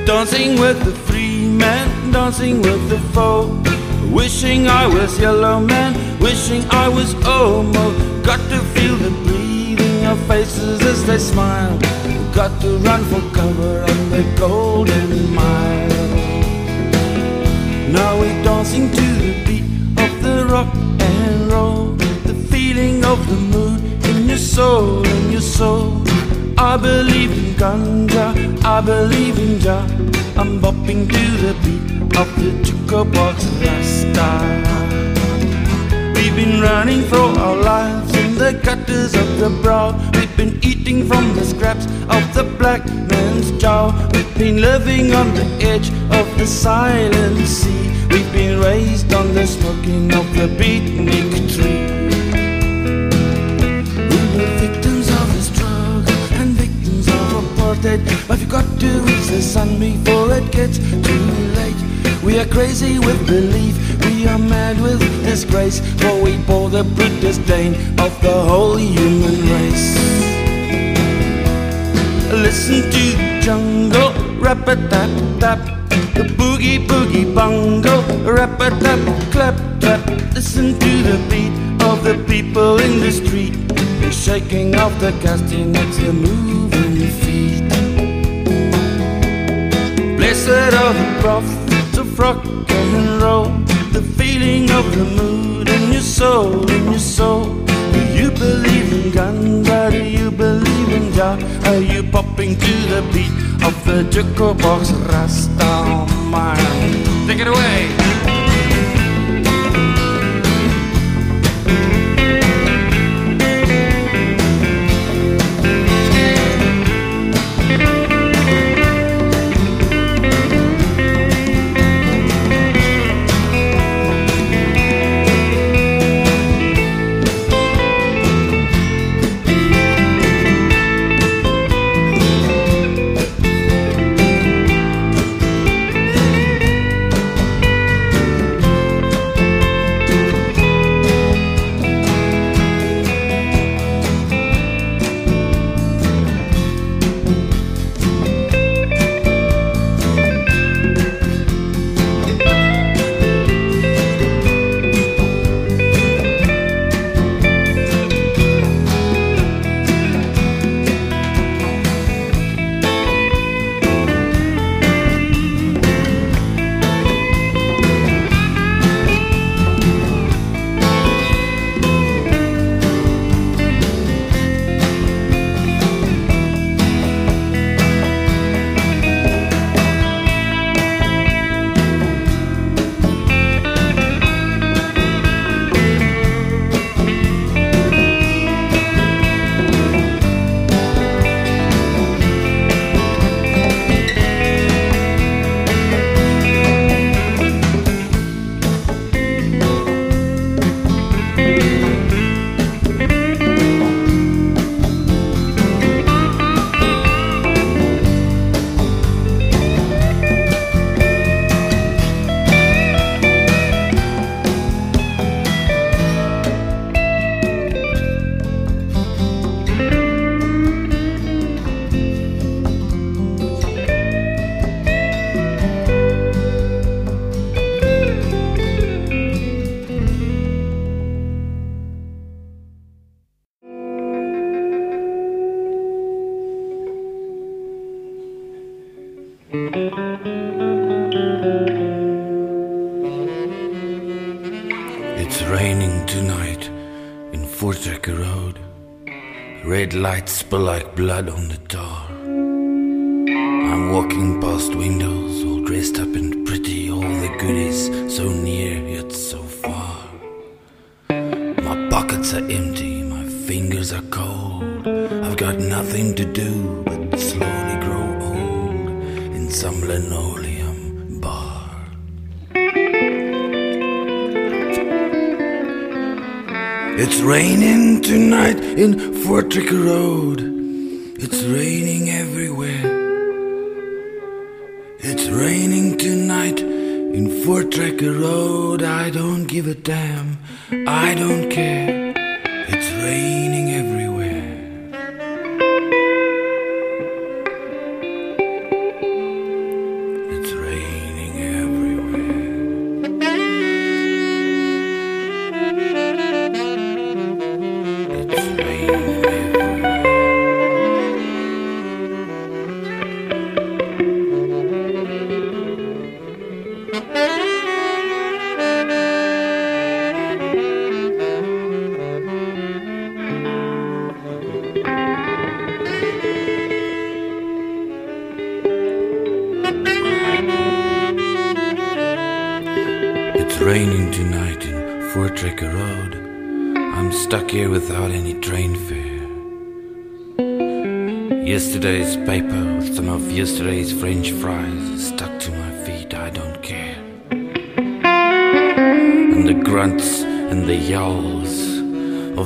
Dancing with the free man, dancing with the foe. Wishing I was yellow man, wishing I was homo. Got to feel the breathing of faces as they smile. Got to run for cover on the golden mile. Now we're dancing to the beat of the rock and roll. The feeling of the mood in your soul, in your soul. I believe in ganja, I believe in Jah. I'm bopping to the beat of the jukebox rasta. We've been running for our lives in the gutters of the brow. We've been eating from the scraps of the black man's jaw. We've been living on the edge of the silent sea. We've been raised on the smoking of the beatnik tree. We were victims of the struggle and victims of apartheid. But we've got to reach the sun before it gets too late. We are crazy with belief, we are mad with disgrace, for we bore the brute disdain of the whole human race. Listen to jungle, rap a tap tap, the boogie boogie bongo, rap a tap clap clap. Listen to the beat of the people in the street, the shaking of the castanets, the moving feet. Blessed are the prophets of rock and roll, the feeling of the mood in your soul, in your soul. Do you believe in Ganga? Do you believe in Jah? Are you popping to the beat of the jukebox Rasta man? Take it away.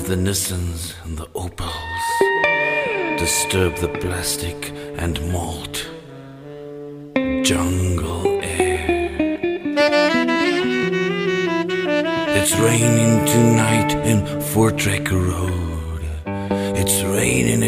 The Nissans and the Opals disturb the plastic and malt jungle air. It's raining tonight in Fort Tracker Road. It's raining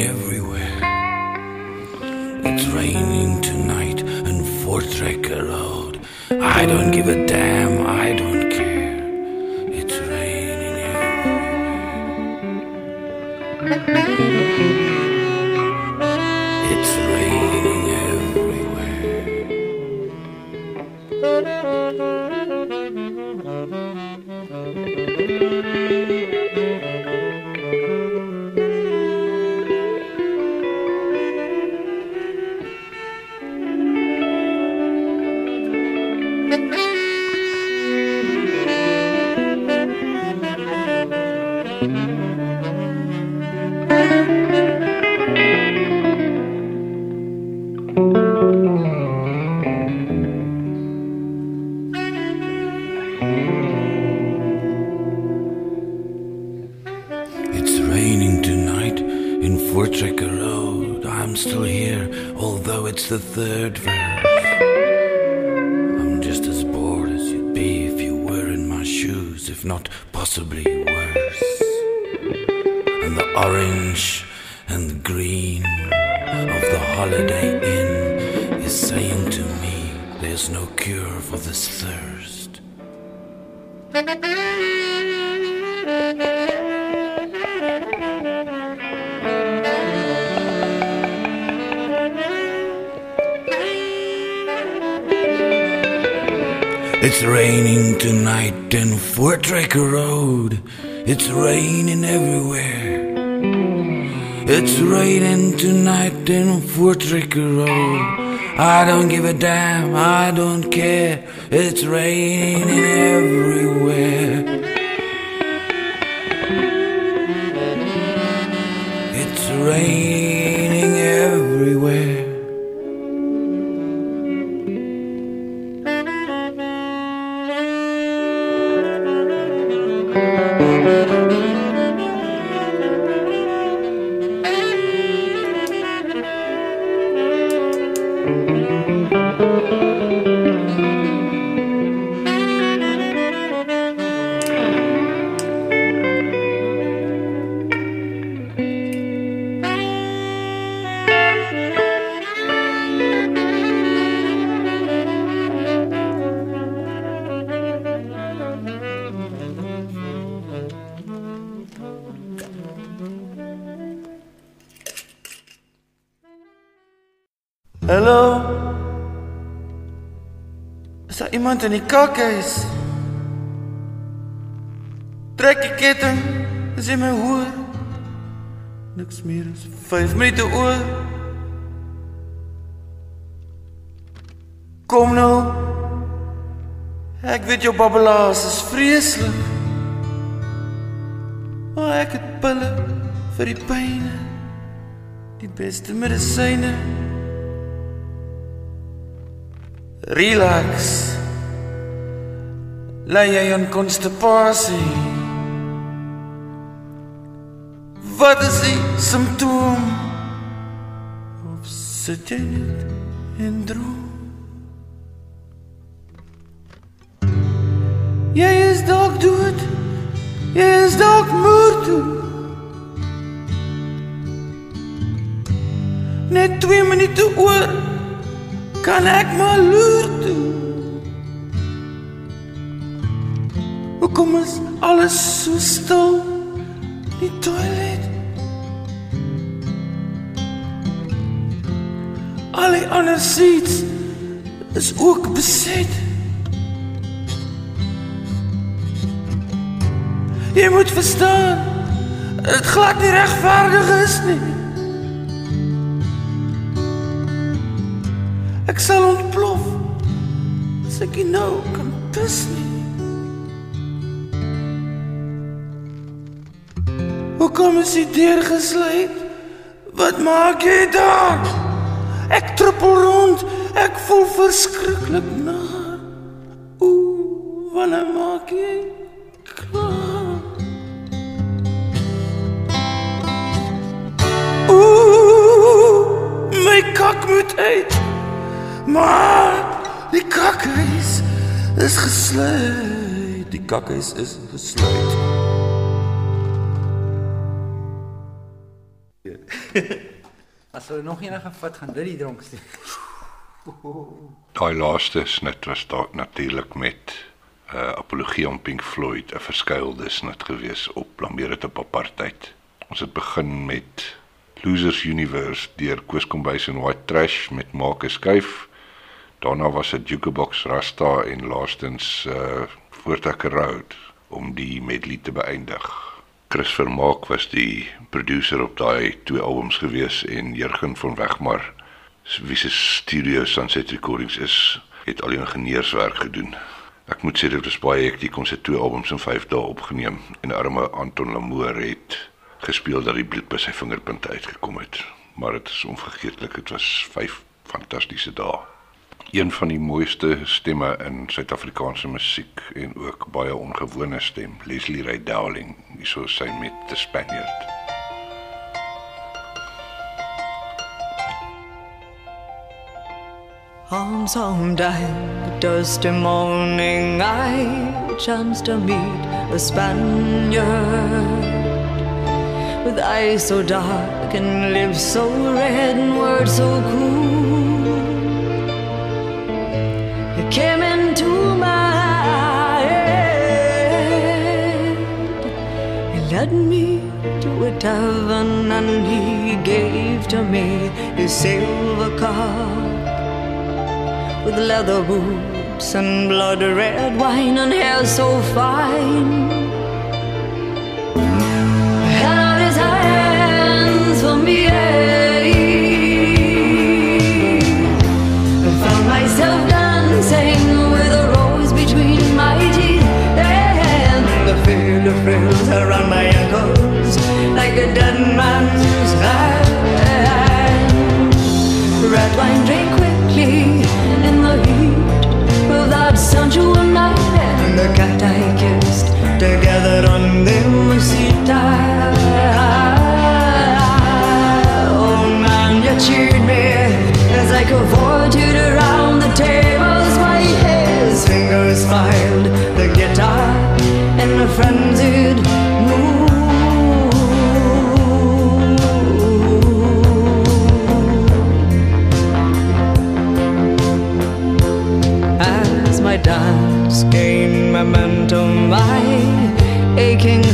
Hallo? Is daar iemand in die kakhuis? Trek die ketting, as jy my hoor. Niks meer as 5 minute oor. Kom nou. Ek weet jou babbelaars is vreeslik. Maar ek het pille vir die pyn. Die beste medisyne. Relax. Lei jy aan konstipasie? Wat is die simptoom? Of sit jy net en droom? Jy is dalk dood. Jy is dalk moer toe. Net 2 minute oor kan ek maar loer toe. Hoekom is alles so stil? Die toilet. Al die ander seats is ook beset. Jy moet verstaan, dit glad nie regverdig is nie. Ek sal ontplof as ek nie nou kan pis nie. Hoekom is die deur gesluit? Wat maak jy daar? Ek trippel rond. Ek voel verskriklik naar. Ooh, wanneer maak jy klaar? Ooh, my kak moet uit. Maar die kakhuis is gesluit. Die kakhuis is gesluit. As hulle nog enige vat gaan dit die dronkste. Daai laaste snit was daar natuurlik met 'n uh, apologie aan Pink Floyd, 'n verskuilde snit gewees op Blameer te apartheid. Ons het begin met Losers Universe deur Koos Kombuis en White Trash met Maak 'n skuif. Daarna was dit Jukebox Rasta en laastens uh Voortakker Road om die medley te beëindig. Chris Vermaak was die produsent op daai twee albums gewees en Jurgen van Wegmar wie se studio Sunset Recordings is, het al die ingenieurswerk gedoen. Ek moet sê dit was baie hektiek om sy twee albums in 5 dae opgeneem en arme Anton Lamoor het gespeel dat die bloed by sy vingerpunte uitgekom het. Maar dit is onvergeetlik, dit was 5 fantastiese dae. Een van die mooiste stemme in Suid-Afrikaanse musiek en ook baie ongewone stem, Leslie Ray Dowling, hieso sy met The Spaniard. On some dark, dusty morning, I chanced to meet a Spaniard with eyes so dark and lips so red and words so cool. Came into my head. He led me to a tavern and he gave to me his silver cup with leather boots and blood red wine and hair so fine. Held his hands for me. Frills around my ankles like a dead man's hand. Red wine drink quickly in the heat of that sensual night and the cat I kissed together on the mesita. Oh man, you cheered me as I cavorted around the tables. My his fingers filed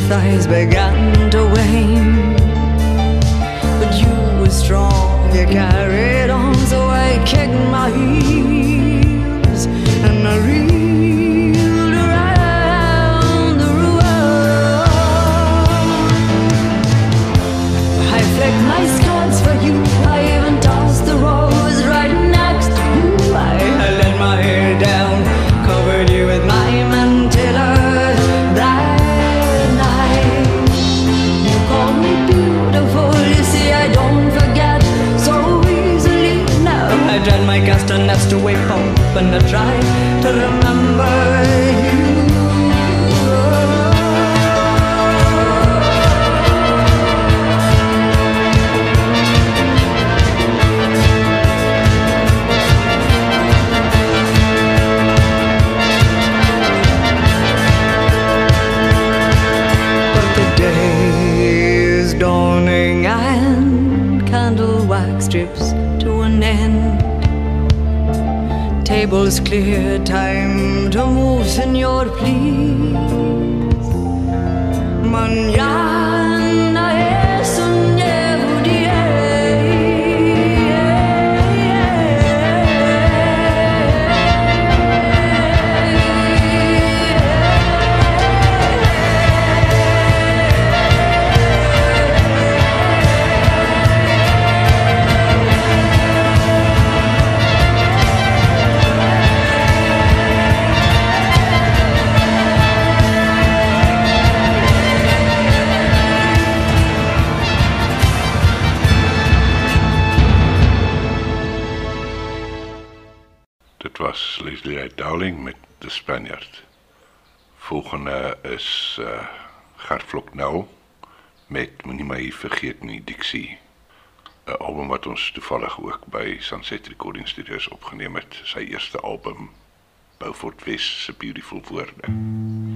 thighs began to wane. But you were strong, you carried on, so I kicked my heels when I try to remember. Tables clear, time to move, senor, please. Mañana onderhandeling met die Spanjaard. Volgende is eh, uh Gert Floknel met moenie my vergeet nie Dixie. 'n Album wat ons toevallig ook by Sunset Recording Studios opgeneem het, sy eerste album Beaufort Wes se Beautiful Woorde. Mm.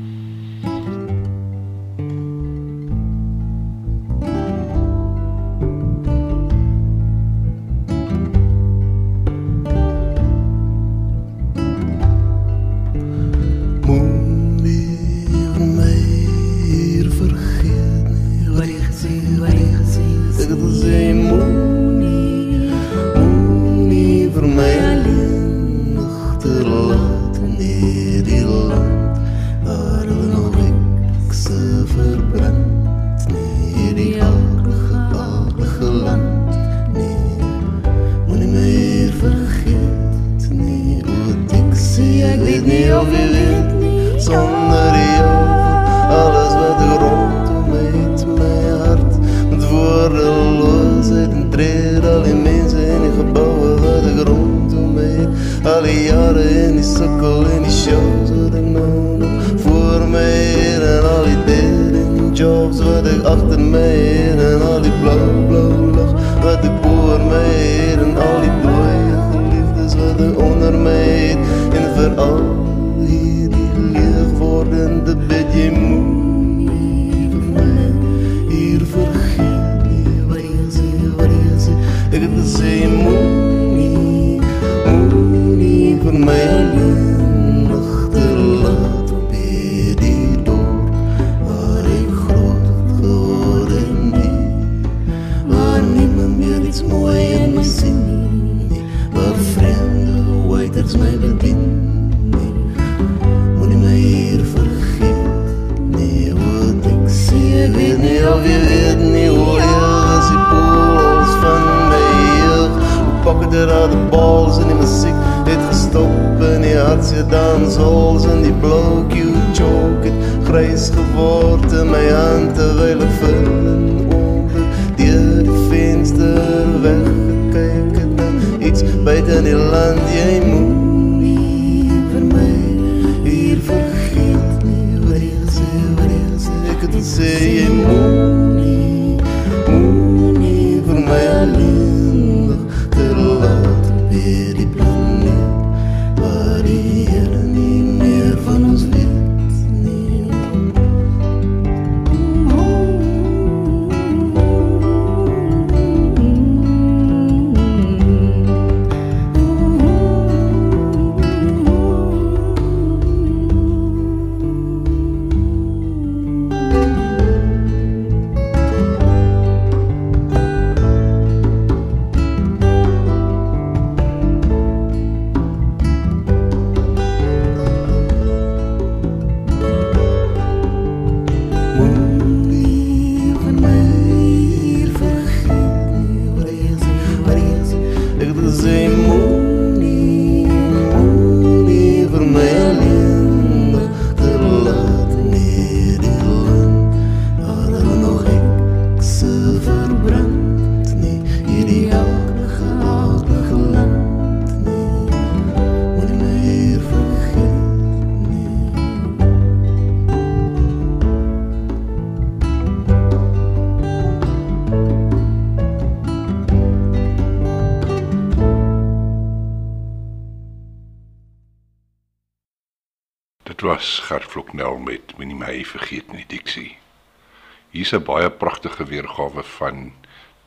hier's 'n baie pragtige weergawe van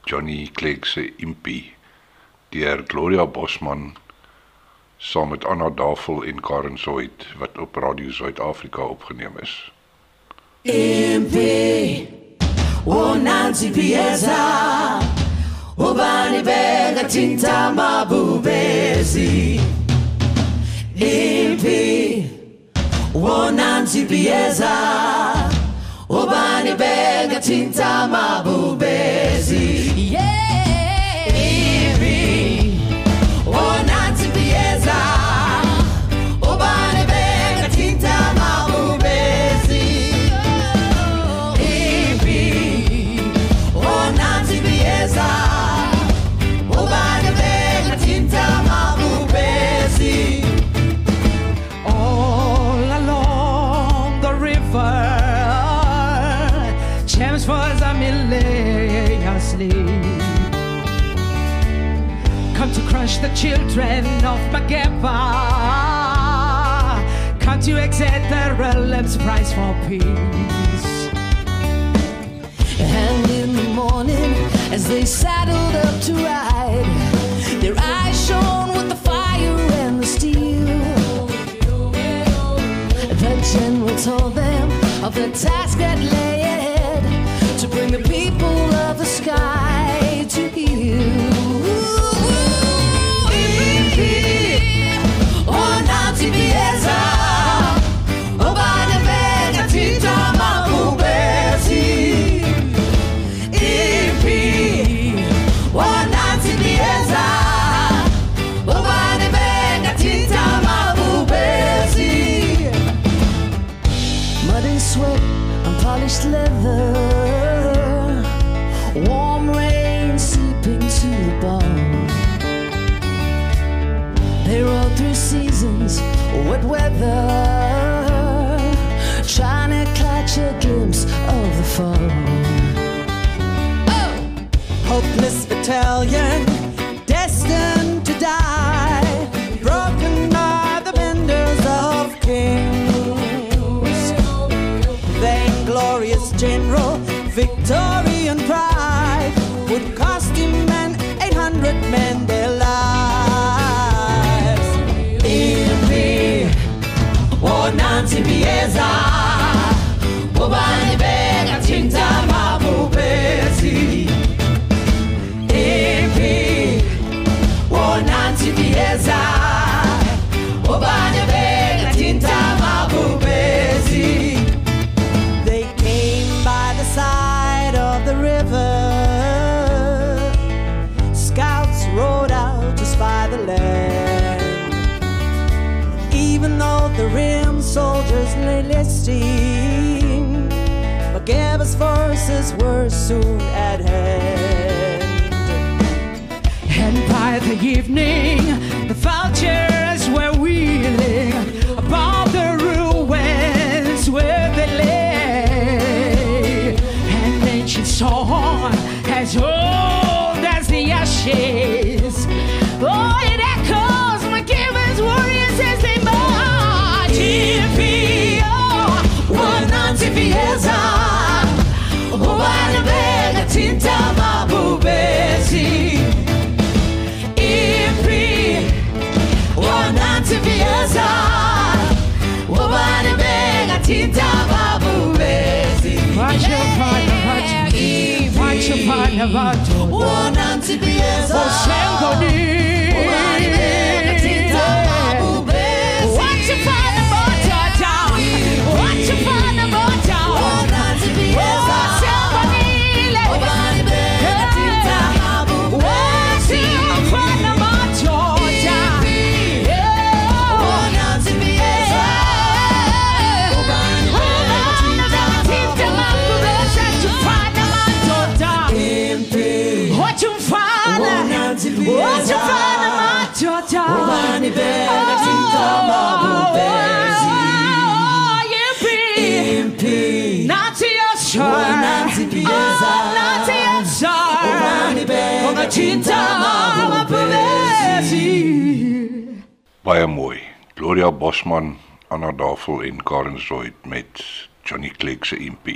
Johnny Clegg se Impie deur Gloria Bosman saam met Anna Davel en Karen Zoid wat op Radio Suid-Afrika opgeneem is. Impie. Wonanzipieza ubani bega tintama bubezi Impie. Wonanzipieza bani bega cinta mabuk The children of Mageba. Come to exact the realm's price for peace. And in the morning, as they saddled up to ride, their eyes shone with the fire and the steel. The general told them of the task that lay ahead to bring the people of the sky the foe. Hopeless battalion, destined to die, broken are the benders of kings. Vainglorious general, victory and pride would cost him and 800 men their lives. Impi, Onanti Bieza, lay listing, forces were soon at hand. And by the evening, the vultures were wheeling above the ruins where they lay. An ancient song as old as the ashes. have had. Wanantibiyeza. Oshengo ni. Baie mooi. Gloria Bosman, Anna Davel en Karen Zoid met Johnny Clegg se MP.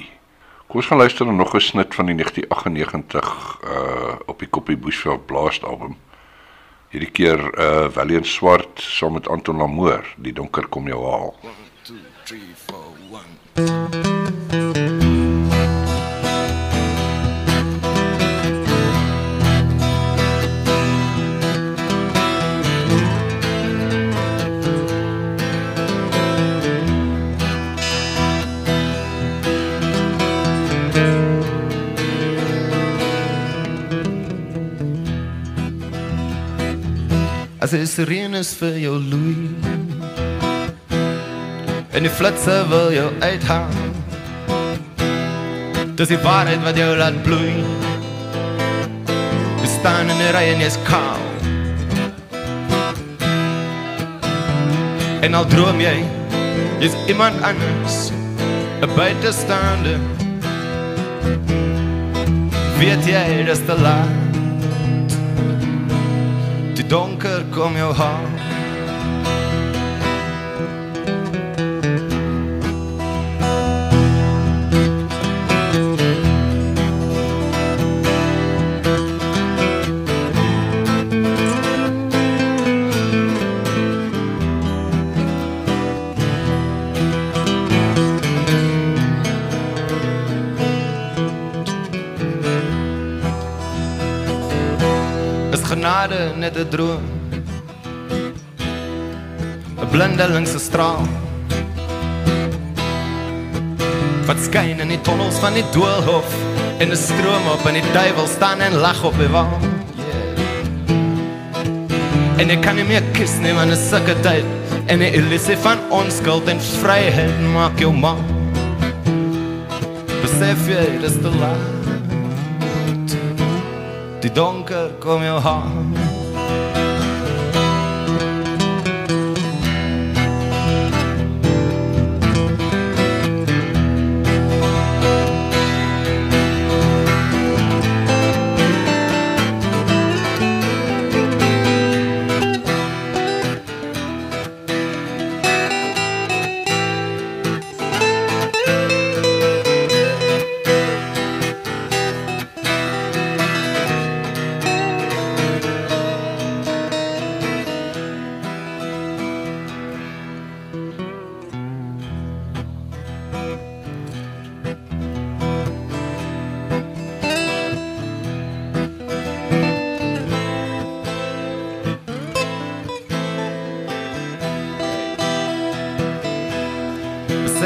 Kom ons gaan luister na nog 'n snit van die 1998 uh op die Koppie Bushveld Blast album. Hierdie keer uh Valiant Swart saam met Anton Lamoor, die donker kom jou haal. 2, 3, 4, 1. As die sirenes vir jou loei En die flitse wil jou uithaal. Dis die waarheid wat jou laat bloei. Jy staan in die rij en jy is kaal. En al droom jy Jy is iemand anders Een buitenstaande Weet jy dis te laat donker kom jou haal genade net 'n droom. 'n blindeling se straal. Wat skyn in die tonnels van die doolhof. En 'n stroom op en die duiwel staan en lag op die wal. Yeah. en ek kan nie meer kus nie want 'n sulke tyd. En 'n illusie van onskuld en vryheid maak jou man besef jy dis te laat Die donker kom jou haal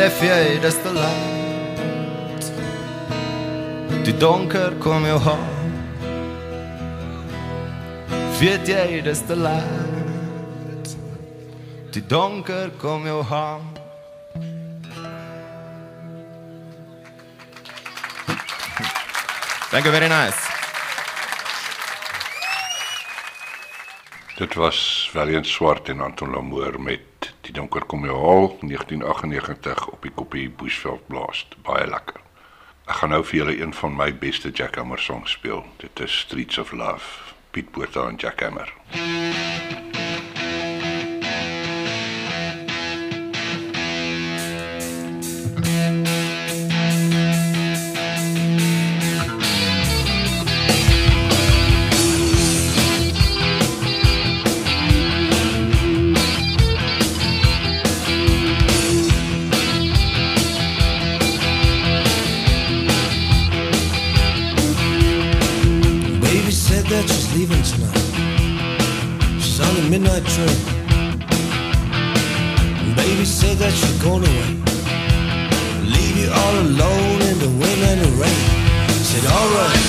besef jy dis te laat Die donker kom jou haal Weet jy dis te laat Die donker kom jou haal Thank you very nice. Dit was Valiant Swart en Anton Lamoor met Die donker kom jou haal 1998 op die koppie Bushveld Blast. Baie lekker. Ek gaan nou vir julle een van my beste Jackhammer songs speel. Dit is Streets of Love. Piet Botha en Jackhammer. Baby that she's going away. Leave you all alone in the wind and the rain. Said, alright.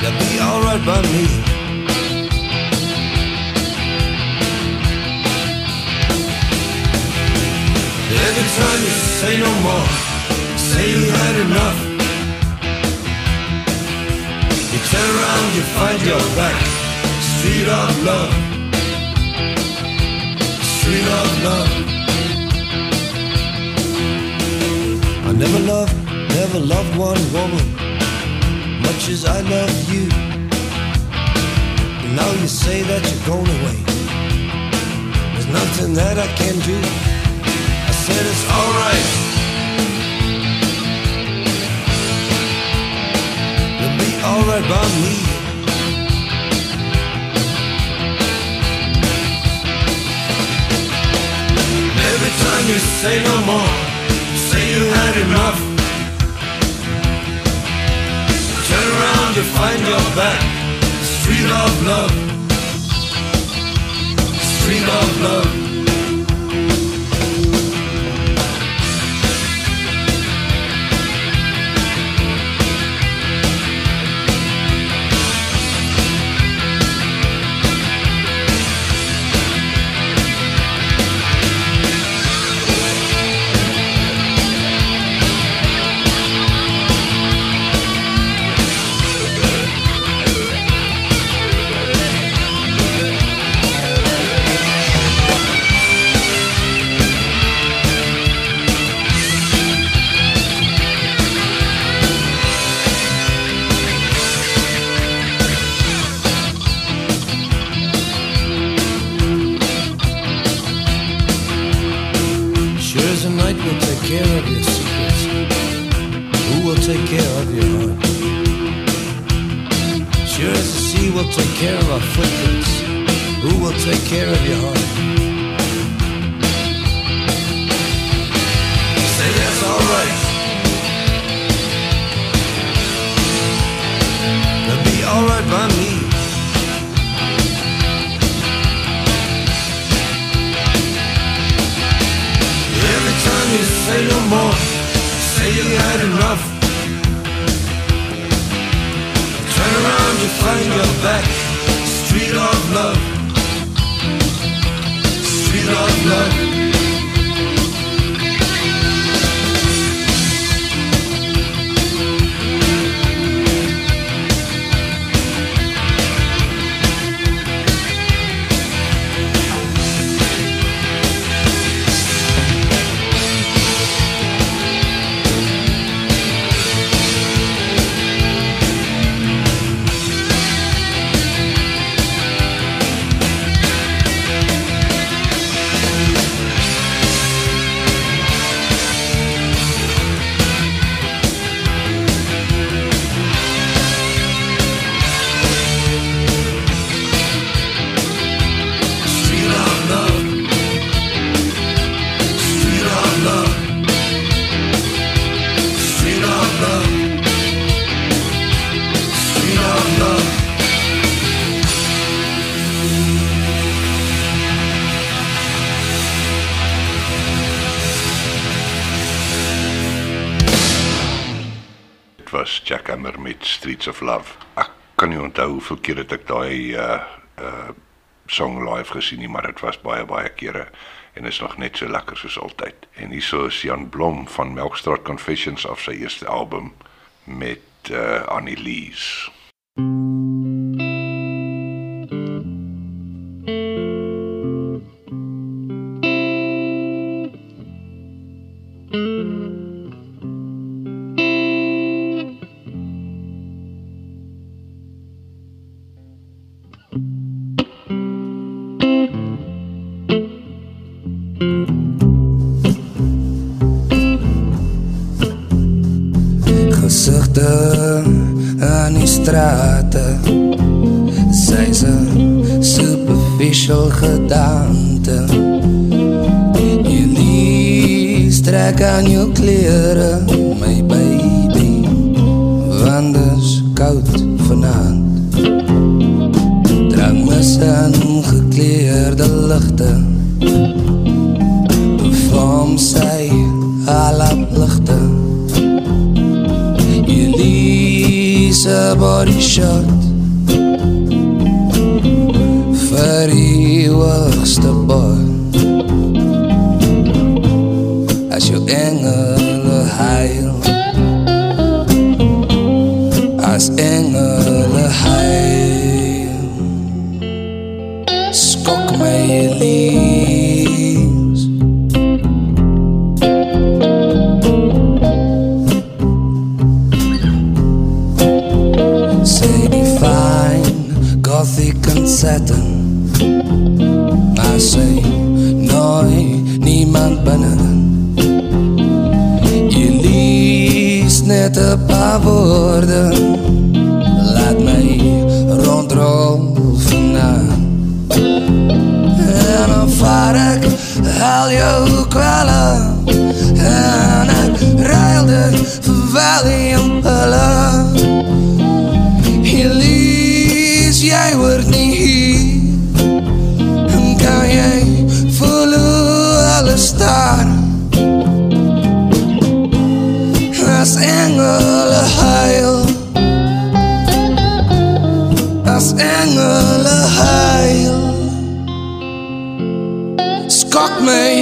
That'll be alright by me. Every time you say no more, say you had enough. You turn around, you find your back. Street of love. Love. I never loved, never loved one woman much as I love you. And now you say that you're going away. There's nothing that I can do. I said it's alright. It'll be alright by me. Time you say no more, say you had enough. Turn around, you find your back. Street of love. Street of love. your secrets? Who will take care of your heart? Sure as the sea will take care of our footprints. Who will take care of your heart? Say that's alright. It'll be alright by me. You say no more, say you had enough. Turn around, you find your back. Street of love. Street of love. Streets of Love. Ek kan nie onthou hoeveel keer het ek daai uh uh song live gesien nie, maar dit was baie baie kere en is nog net so lekker soos altyd. En hieso is Jan Blom van Melkstraat Confessions af sy eerste album met uh Annie Lees. gesigte te pavorde Laat mij rondrolven En dan vaar ik je também.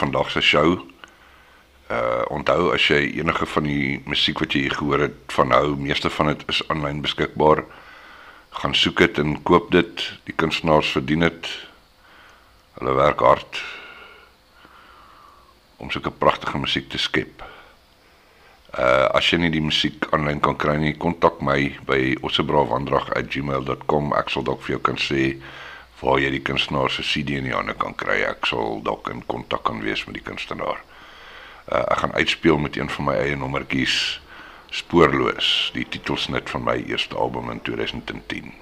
Vandag se show. Uh onthou as jy enige van die musiek wat jy hier gehoor het van hou, meeste van dit is aanlyn beskikbaar. Gaan soek dit en koop dit. Die kunstenaars verdien dit. Hulle werk hard om sulke pragtige musiek te skep. Uh as jy nie die musiek aanlyn kan kry nie, kontak my by ossebrawandrag@gmail.com. Ek sal dalk vir jou kan sê waar jy die kunstenaar se CD in die hande kan kry. Ek sal dalk in kontak kan wees met die kunstenaar. Uh, ek gaan uitspeel met een van my eie nommertjies Spoorloos, die titelsnit van my eerste album in 2010.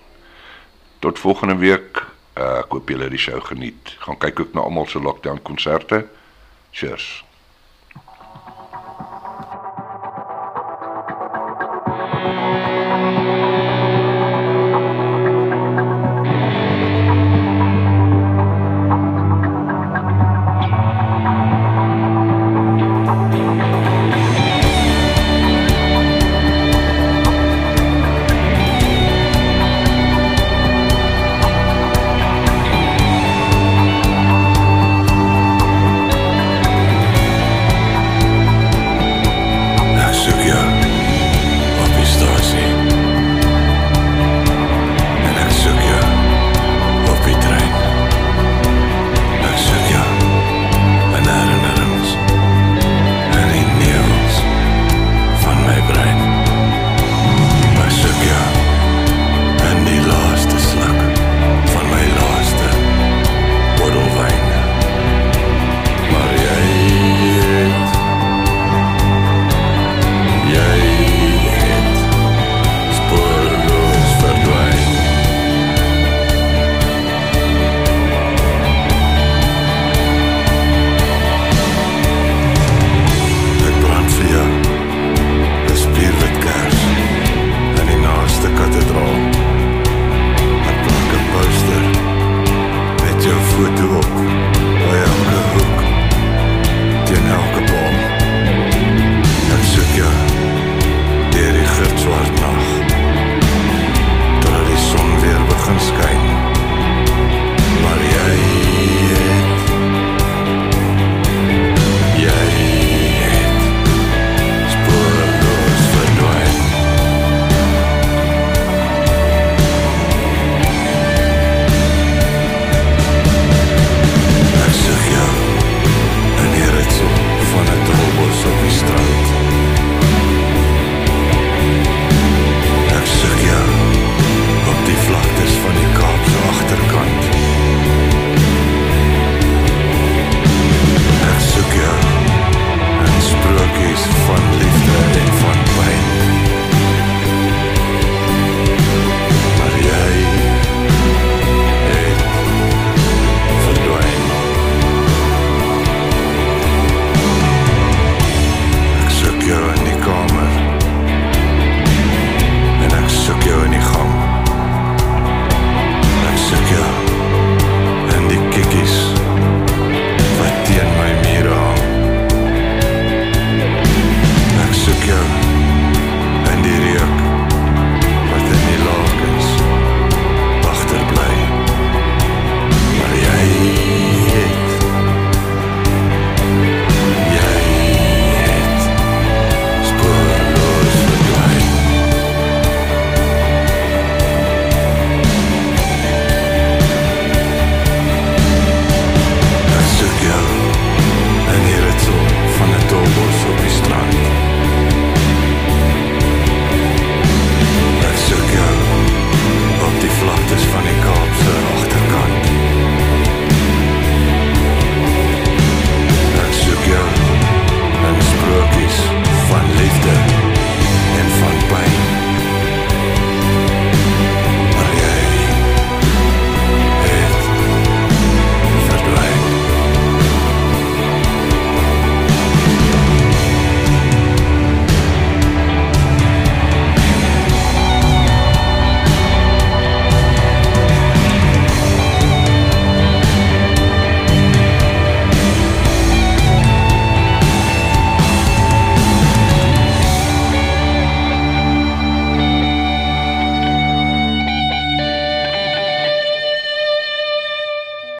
Tot volgende week. Uh, ek hoop julle het die show geniet. Gaan kyk ook na almal se lockdown konserte. Cheers.